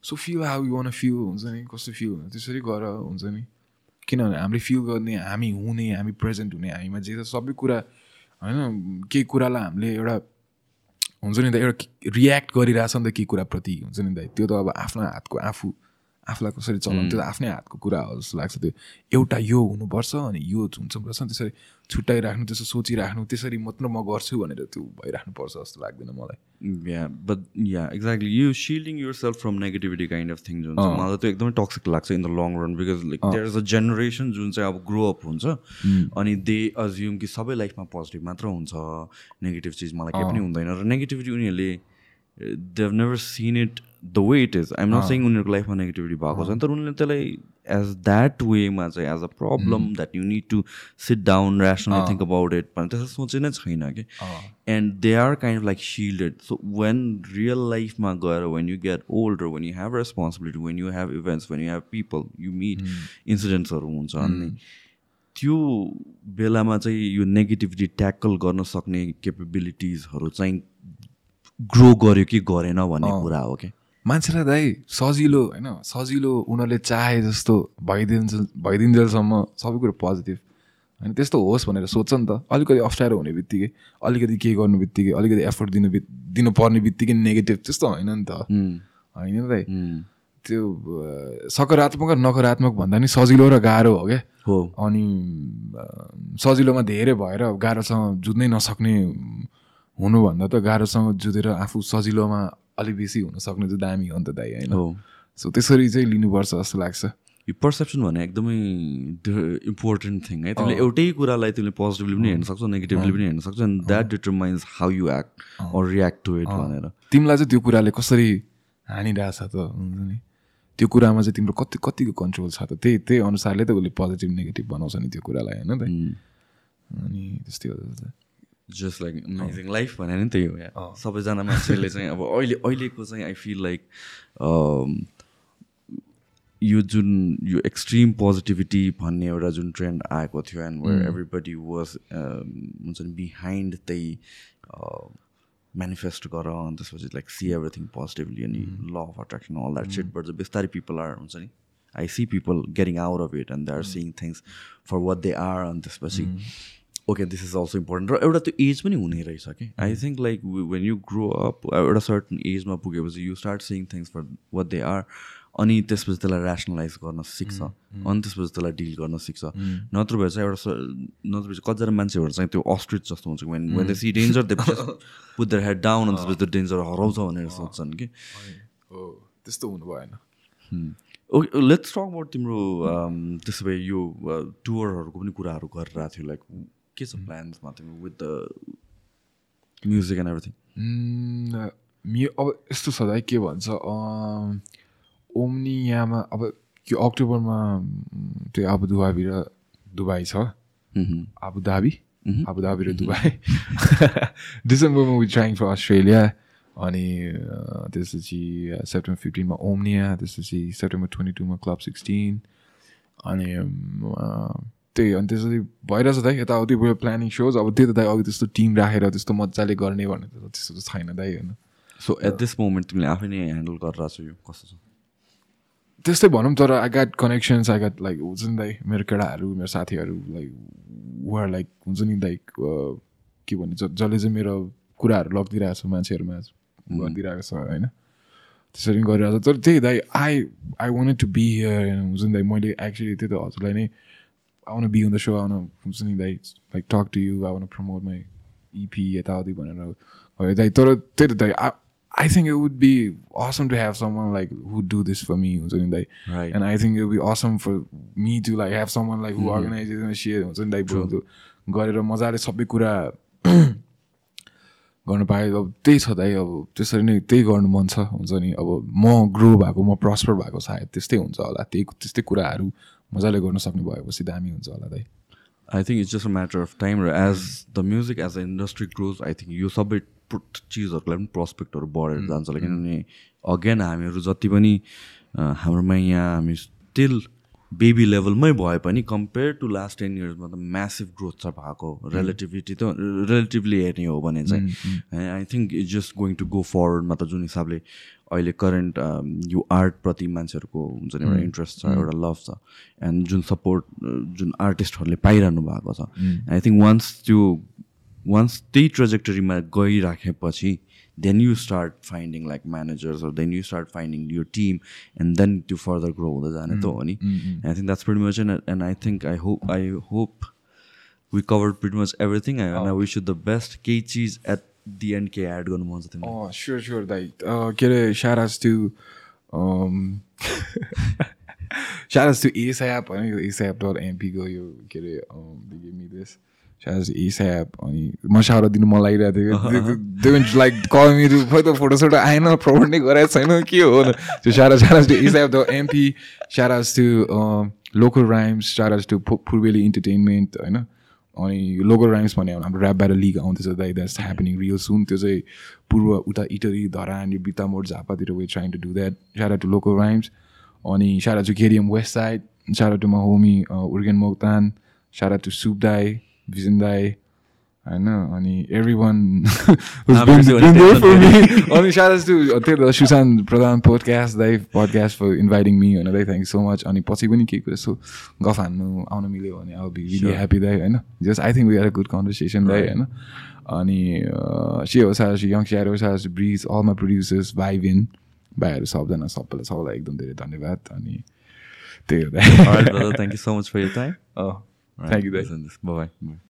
[SPEAKER 2] So feel how you want feel हुन्छ नि? कस्तो फिल हुन्छ त्यसरी गर हुन्छ नि? किनभने हामीले फिल गर्ने हामी हुने हामी प्रेजेन्ट हुने हामीमा जे छ सबै कुरा होइन? केही कुरालाई हामीले एउटा हुन्छ नि त एउटा रियाक्ट गरिरहेछ नि त केही कुराप्रति हुन्छ नि त त्यो त अब आफ्नो हातको आफू आफूलाई कसरी चलाउनु? त्यो आफ्नै हातको कुरा हो जस्तो लाग्छ त्यो। एउटा यो हुनुपर्छ अनि यो हुन्छ पर्छ त्यसरी छुट्याइराख्नु त्यसो सोचिराख्नु त्यसरी मात्र म गर्छु भनेर त्यो भइराख्नुपर्छ जस्तो लाग्दैन मलाई।
[SPEAKER 1] Yeah but yeah exactly you shielding yourself from negativity kind of things हुन्छ मलाई त्यो एकदमै टक्सिक लाग्छ in the long run because like there is a generation जुन चाहिँ अब ग्रो अप हुन्छ। अनि दे अज्युम कि सबै लाइफमा पोजिटिभ मात्र हुन्छ। नेगेटिभ चिज मलाई केही पनि हुँदैन। र नेगेटिभिटी उनीहरूले they have never seen it the way it is I'm not saying उनीहरूको लाइफमा नेगेटिभिटी भएको छ तर उनीहरूले त्यसलाई एज द्याट वेमा चाहिँ as a problem that you need to sit down rationally think about it भने त्यसो सोचे नै छैन कि। And they are kind of like shielded so when real लाइफमा गएर when you get old when you have responsibility when you have events when you have people you meet इन्सिडेन्ट्सहरू हुन्छ अनि त्यो बेलामा चाहिँ यो नेगेटिभिटी ट्याकल गर्न सक्ने केपेबिलिटिजहरू चाहिँ ग्रो गर्यो कि गरेन भन्ने कुरा हो कि
[SPEAKER 2] मान्छेलाई दाइ सजिलो होइन? सजिलो उनीहरूले चाहे जस्तो भइदिन्छ भइदिन्जेलसम्म सबै कुरो पोजिटिभ होइन त्यस्तो होस् भनेर सोध्छ नि त। अलिकति अप्ठ्यारो हुने बित्तिकै अलिकति के गर्नु बित्तिकै अलिकति एफोर्ट दिनु दिनुपर्ने बित्तिकै नेगेटिभ त्यस्तो होइन नि त। होइन नि दाइ त्यो सकारात्मक र नकारात्मक भन्दा नि सजिलो र गाह्रो हो क्या।
[SPEAKER 1] हो।
[SPEAKER 2] अनि सजिलोमा धेरै भएर गाह्रोसँग जुझ्नै नसक्ने हुनुभन्दा त गाह्रोसँग जुधेर आफू सजिलोमा अलिक बेसी हुन सक्ने चाहिँ दामी हो नि त दाइ होइन? सो त्यसरी चाहिँ लिनुपर्छ जस्तो लाग्छ।
[SPEAKER 1] यो पर्सेप्सन भने एकदमै इम्पोर्टेन्ट थिङ है। तिमीले एउटै कुरालाई तिमीले पोजिटिभली पनि हेर्न सक्छौ नेगेटिभली पनि हेर्न सक्छौ and that determines how you act or react to it भनेर।
[SPEAKER 2] तिमीलाई चाहिँ त्यो कुराले कसरी हानिरहेछ त हुन्छ नि? त्यो कुरामा चाहिँ तिम्रो कति कतिको कन्ट्रोल छ त? त्यही त्यही अनुसारले त उसले पोजिटिभ नेगेटिभ बनाउँछ नि त्यो कुरालाई होइन त अनि त्यस्तै हो
[SPEAKER 1] जस्ट लाइक अमेजिङ लाइफ भने नि त्यही हो सबैजना मान्छेले चाहिँ अब अहिले अहिलेको चाहिँ आई फिल लाइक यो जुन यो एक्सट्रिम पोजिटिभिटी भन्ने एउटा जुन ट्रेन्ड आएको थियो एन्ड वेयर एभ्रिबडी वाज हुन्छ नि बिहाइन्ड त्यही मेनिफेस्ट गर अनि त्यसपछि लाइक सी एभ्रिथिङ पोजिटिभली अनि law of attraction all that सिटबाट चाहिँ बिस्तारै पिपल आर हुन्छ नि I see people getting out of it and they are seeing things for what they are अनि त्यसपछि okay this is also important र एउटा त्यो एज पनि हुने रहेछ कि? I think like when you grow up एउटा सर्टन एजमा पुगेपछि you start seeing things for what they are अनि त्यसपछि त्यसलाई ऱ्यासनलाइज गर्न सिक्छ। अनि त्यसपछि त्यसलाई डिल गर्न सिक्छ। नत्र भए चाहिँ एउटा नत्र भए चाहिँ कतिजना मान्छेहरू चाहिँ त्यो अस्ट्रिच जस्तो हुन्छ when when the see danger they put their head down अनि त्यसपछि त्यो डेन्जर हराउँछ भनेर सोध्छन् कि?
[SPEAKER 2] त्यस्तो हुनु भएन
[SPEAKER 1] ओके लेट्स टक अबाउट तिम्रो त्यसो भए यो टुरहरूको पनि कुराहरू गरिरहेको थियो लाइक के छ प्लान्समा तिम्रो with the music and everything
[SPEAKER 2] अब यस्तो छ दाइ के भन्छ ओम्नी यहाँमा अब यो अक्टोबरमा त्यो आबुधाबी र दुबई छ आबुधाबी आबुधाबी र दुबई डिसेम्बरमा वि ट्राइङ फर अस्ट्रेलिया अनि त्यसपछि सेप्टेम्बर फिफ्टिनमा ओम्निया त्यसपछि सेप्टेम्बर ट्वेन्टी टूमा क्लब सिक्सटिन अनि त्यही अनि त्यसरी भइरहेछ दाइ यताउति भयो प्लानिङ सोज अब त्यो त दाइ अघि त्यस्तो टिम राखेर त्यस्तो मजाले गर्ने भन्ने त त्यस्तो त छैन दाइ होइन।
[SPEAKER 1] सो एट दिस मोमेन्ट तिमीले आफै नै ह्यान्डल गरिरहेको छौ यो कस्तो छ?
[SPEAKER 2] त्यस्तै भनौँ तर I got connections I got like हुन्छ नि दाइ मेरो केटाहरू मेरो साथीहरू लाइक वर लाइक हुन्छ नि लाइक के भन्छ जसले चाहिँ मेरो कुराहरू लगिदिरहेको छ मान्छेहरूमा गरिदिइरहेको छ होइन। त्यसरी गरिरहेको छ तर त्यही दाइ I I wanted to be here हुन्छ नि दाइ मैले एक्चुली त्यही त हजुरलाई नै आउन बी अन द सो आउन हुन्छ नि दाइ लाइक टक टु यु आउन प्रमोट माई इपी यताउति भनेर भयो दाइ तर त्यही त दाइ I think it would be awesome to have someone like would do this for me हुन्छ नि दाइ. And I think it be awesome for me to like have someone like who organisation share हुन्छ नि दाइ बरु गरेर मजाले सबै कुरा गर्नु पाएँ अब त्यही छ दाइ अब त्यसरी नै त्यही गर्नु मन छ हुन्छ नि? अब म ग्रो भएको म प्रस्पर भएको सायद त्यस्तै हुन्छ होला त्यही त्यस्तै कुराहरू। मजाले गर्न सक्ने भएपछि दामी हुन्छ होला दाइ
[SPEAKER 1] I think it's just a matter of time र as the music as a industry grows I think यो सबै लागि पनि प्रस्पेक्टहरू बढेर जान्छ होला किनभने अगेन हामीहरू जति पनि हाम्रोमा यहाँ हामी स्टिल बेबी लेभलमै भए पनि कम्पेयर टु लास्ट टेन इयर्समा त म्यासिभ ग्रोथ छ भएको। रिलेटिभिटी त रिलेटिभली हेर्ने हो भने चाहिँ। I think it's just going to go फरवर्डमा त जुन हिसाबले अहिले करेन्ट यो आर्टप्रति मान्छेहरूको हुन्छ नि एउटा इन्ट्रेस्ट छ एउटा लभ छ एन्ड जुन सपोर्ट जुन आर्टिस्टहरूले पाइरहनु भएको छ। आई थिङ्क वान्स त्यो वान्स त्यही ट्रेजेक्टरीमा गइराखेपछि then you start finding like managers then you start finding यो टिम एन्ड देन त्यो फर्दर ग्रो हुँदै जाने त हो नि। I think that's pretty much and I think I hope I hope we cover pretty much everything and I wish you the best केही चिज एट दि एन्ड के एड गर्नु मन छ
[SPEAKER 2] स्योर स्योर दाइ. के अरे साराज टु साराज टु एसएप होइन यो एसएप डट एमपीको यो के अरे मिदेश साराज एसएप अनि म सारा दिनु मन लागिरहेको थियो लाइक कल मेरो खै त फोटोसोटो आएन प्रमोट नै गराएको छैन के हो त्यो shoutout shoutouts to ASAP the MP shoutouts to local rhymes साराज टु फुर्बेली इन्टरटेनमेन्ट होइन? अनि लोकल राइम्स भन्यो भने हाम्रो ऱ्याप ब्याटर लिग आउँदैछ दाइ द्याट्स ह्यापनिङ रियल सुन त्यो चाहिँ पूर्व उता इटरी धरान यो Birtamod झापातिर we trying to do that shoutout to local rhymes अनि shoutout to Kerium west side shoutout to homie Urgen Moktan shoutout to soup दाई भिजन दाई होइन अनि एभ्री वान अनि टु त्यही त सुशान्त प्रधान पोडकास्ट दाई पडकास्ट फर इन्भाइटिङ मी होइन थ्याङ्क यू सो मच अनि पछि पनि केही कुरा यसो गफ हान्नु आउनु मिल्यो भने अब बी रिली ह्याप्पी दाई होइन। Just I think we are a good conversation दाई होइन। अनि से हो सारा यङ स्यार हो सारा ब्रिज अल माई प्रड्युसर्स भाइबिन भाइहरू सबजना सबैलाई सबैलाई एकदम धेरै धन्यवाद। अनि त्यही हो.
[SPEAKER 1] Thank you so much for your time.
[SPEAKER 2] Thank you
[SPEAKER 1] Bye bye.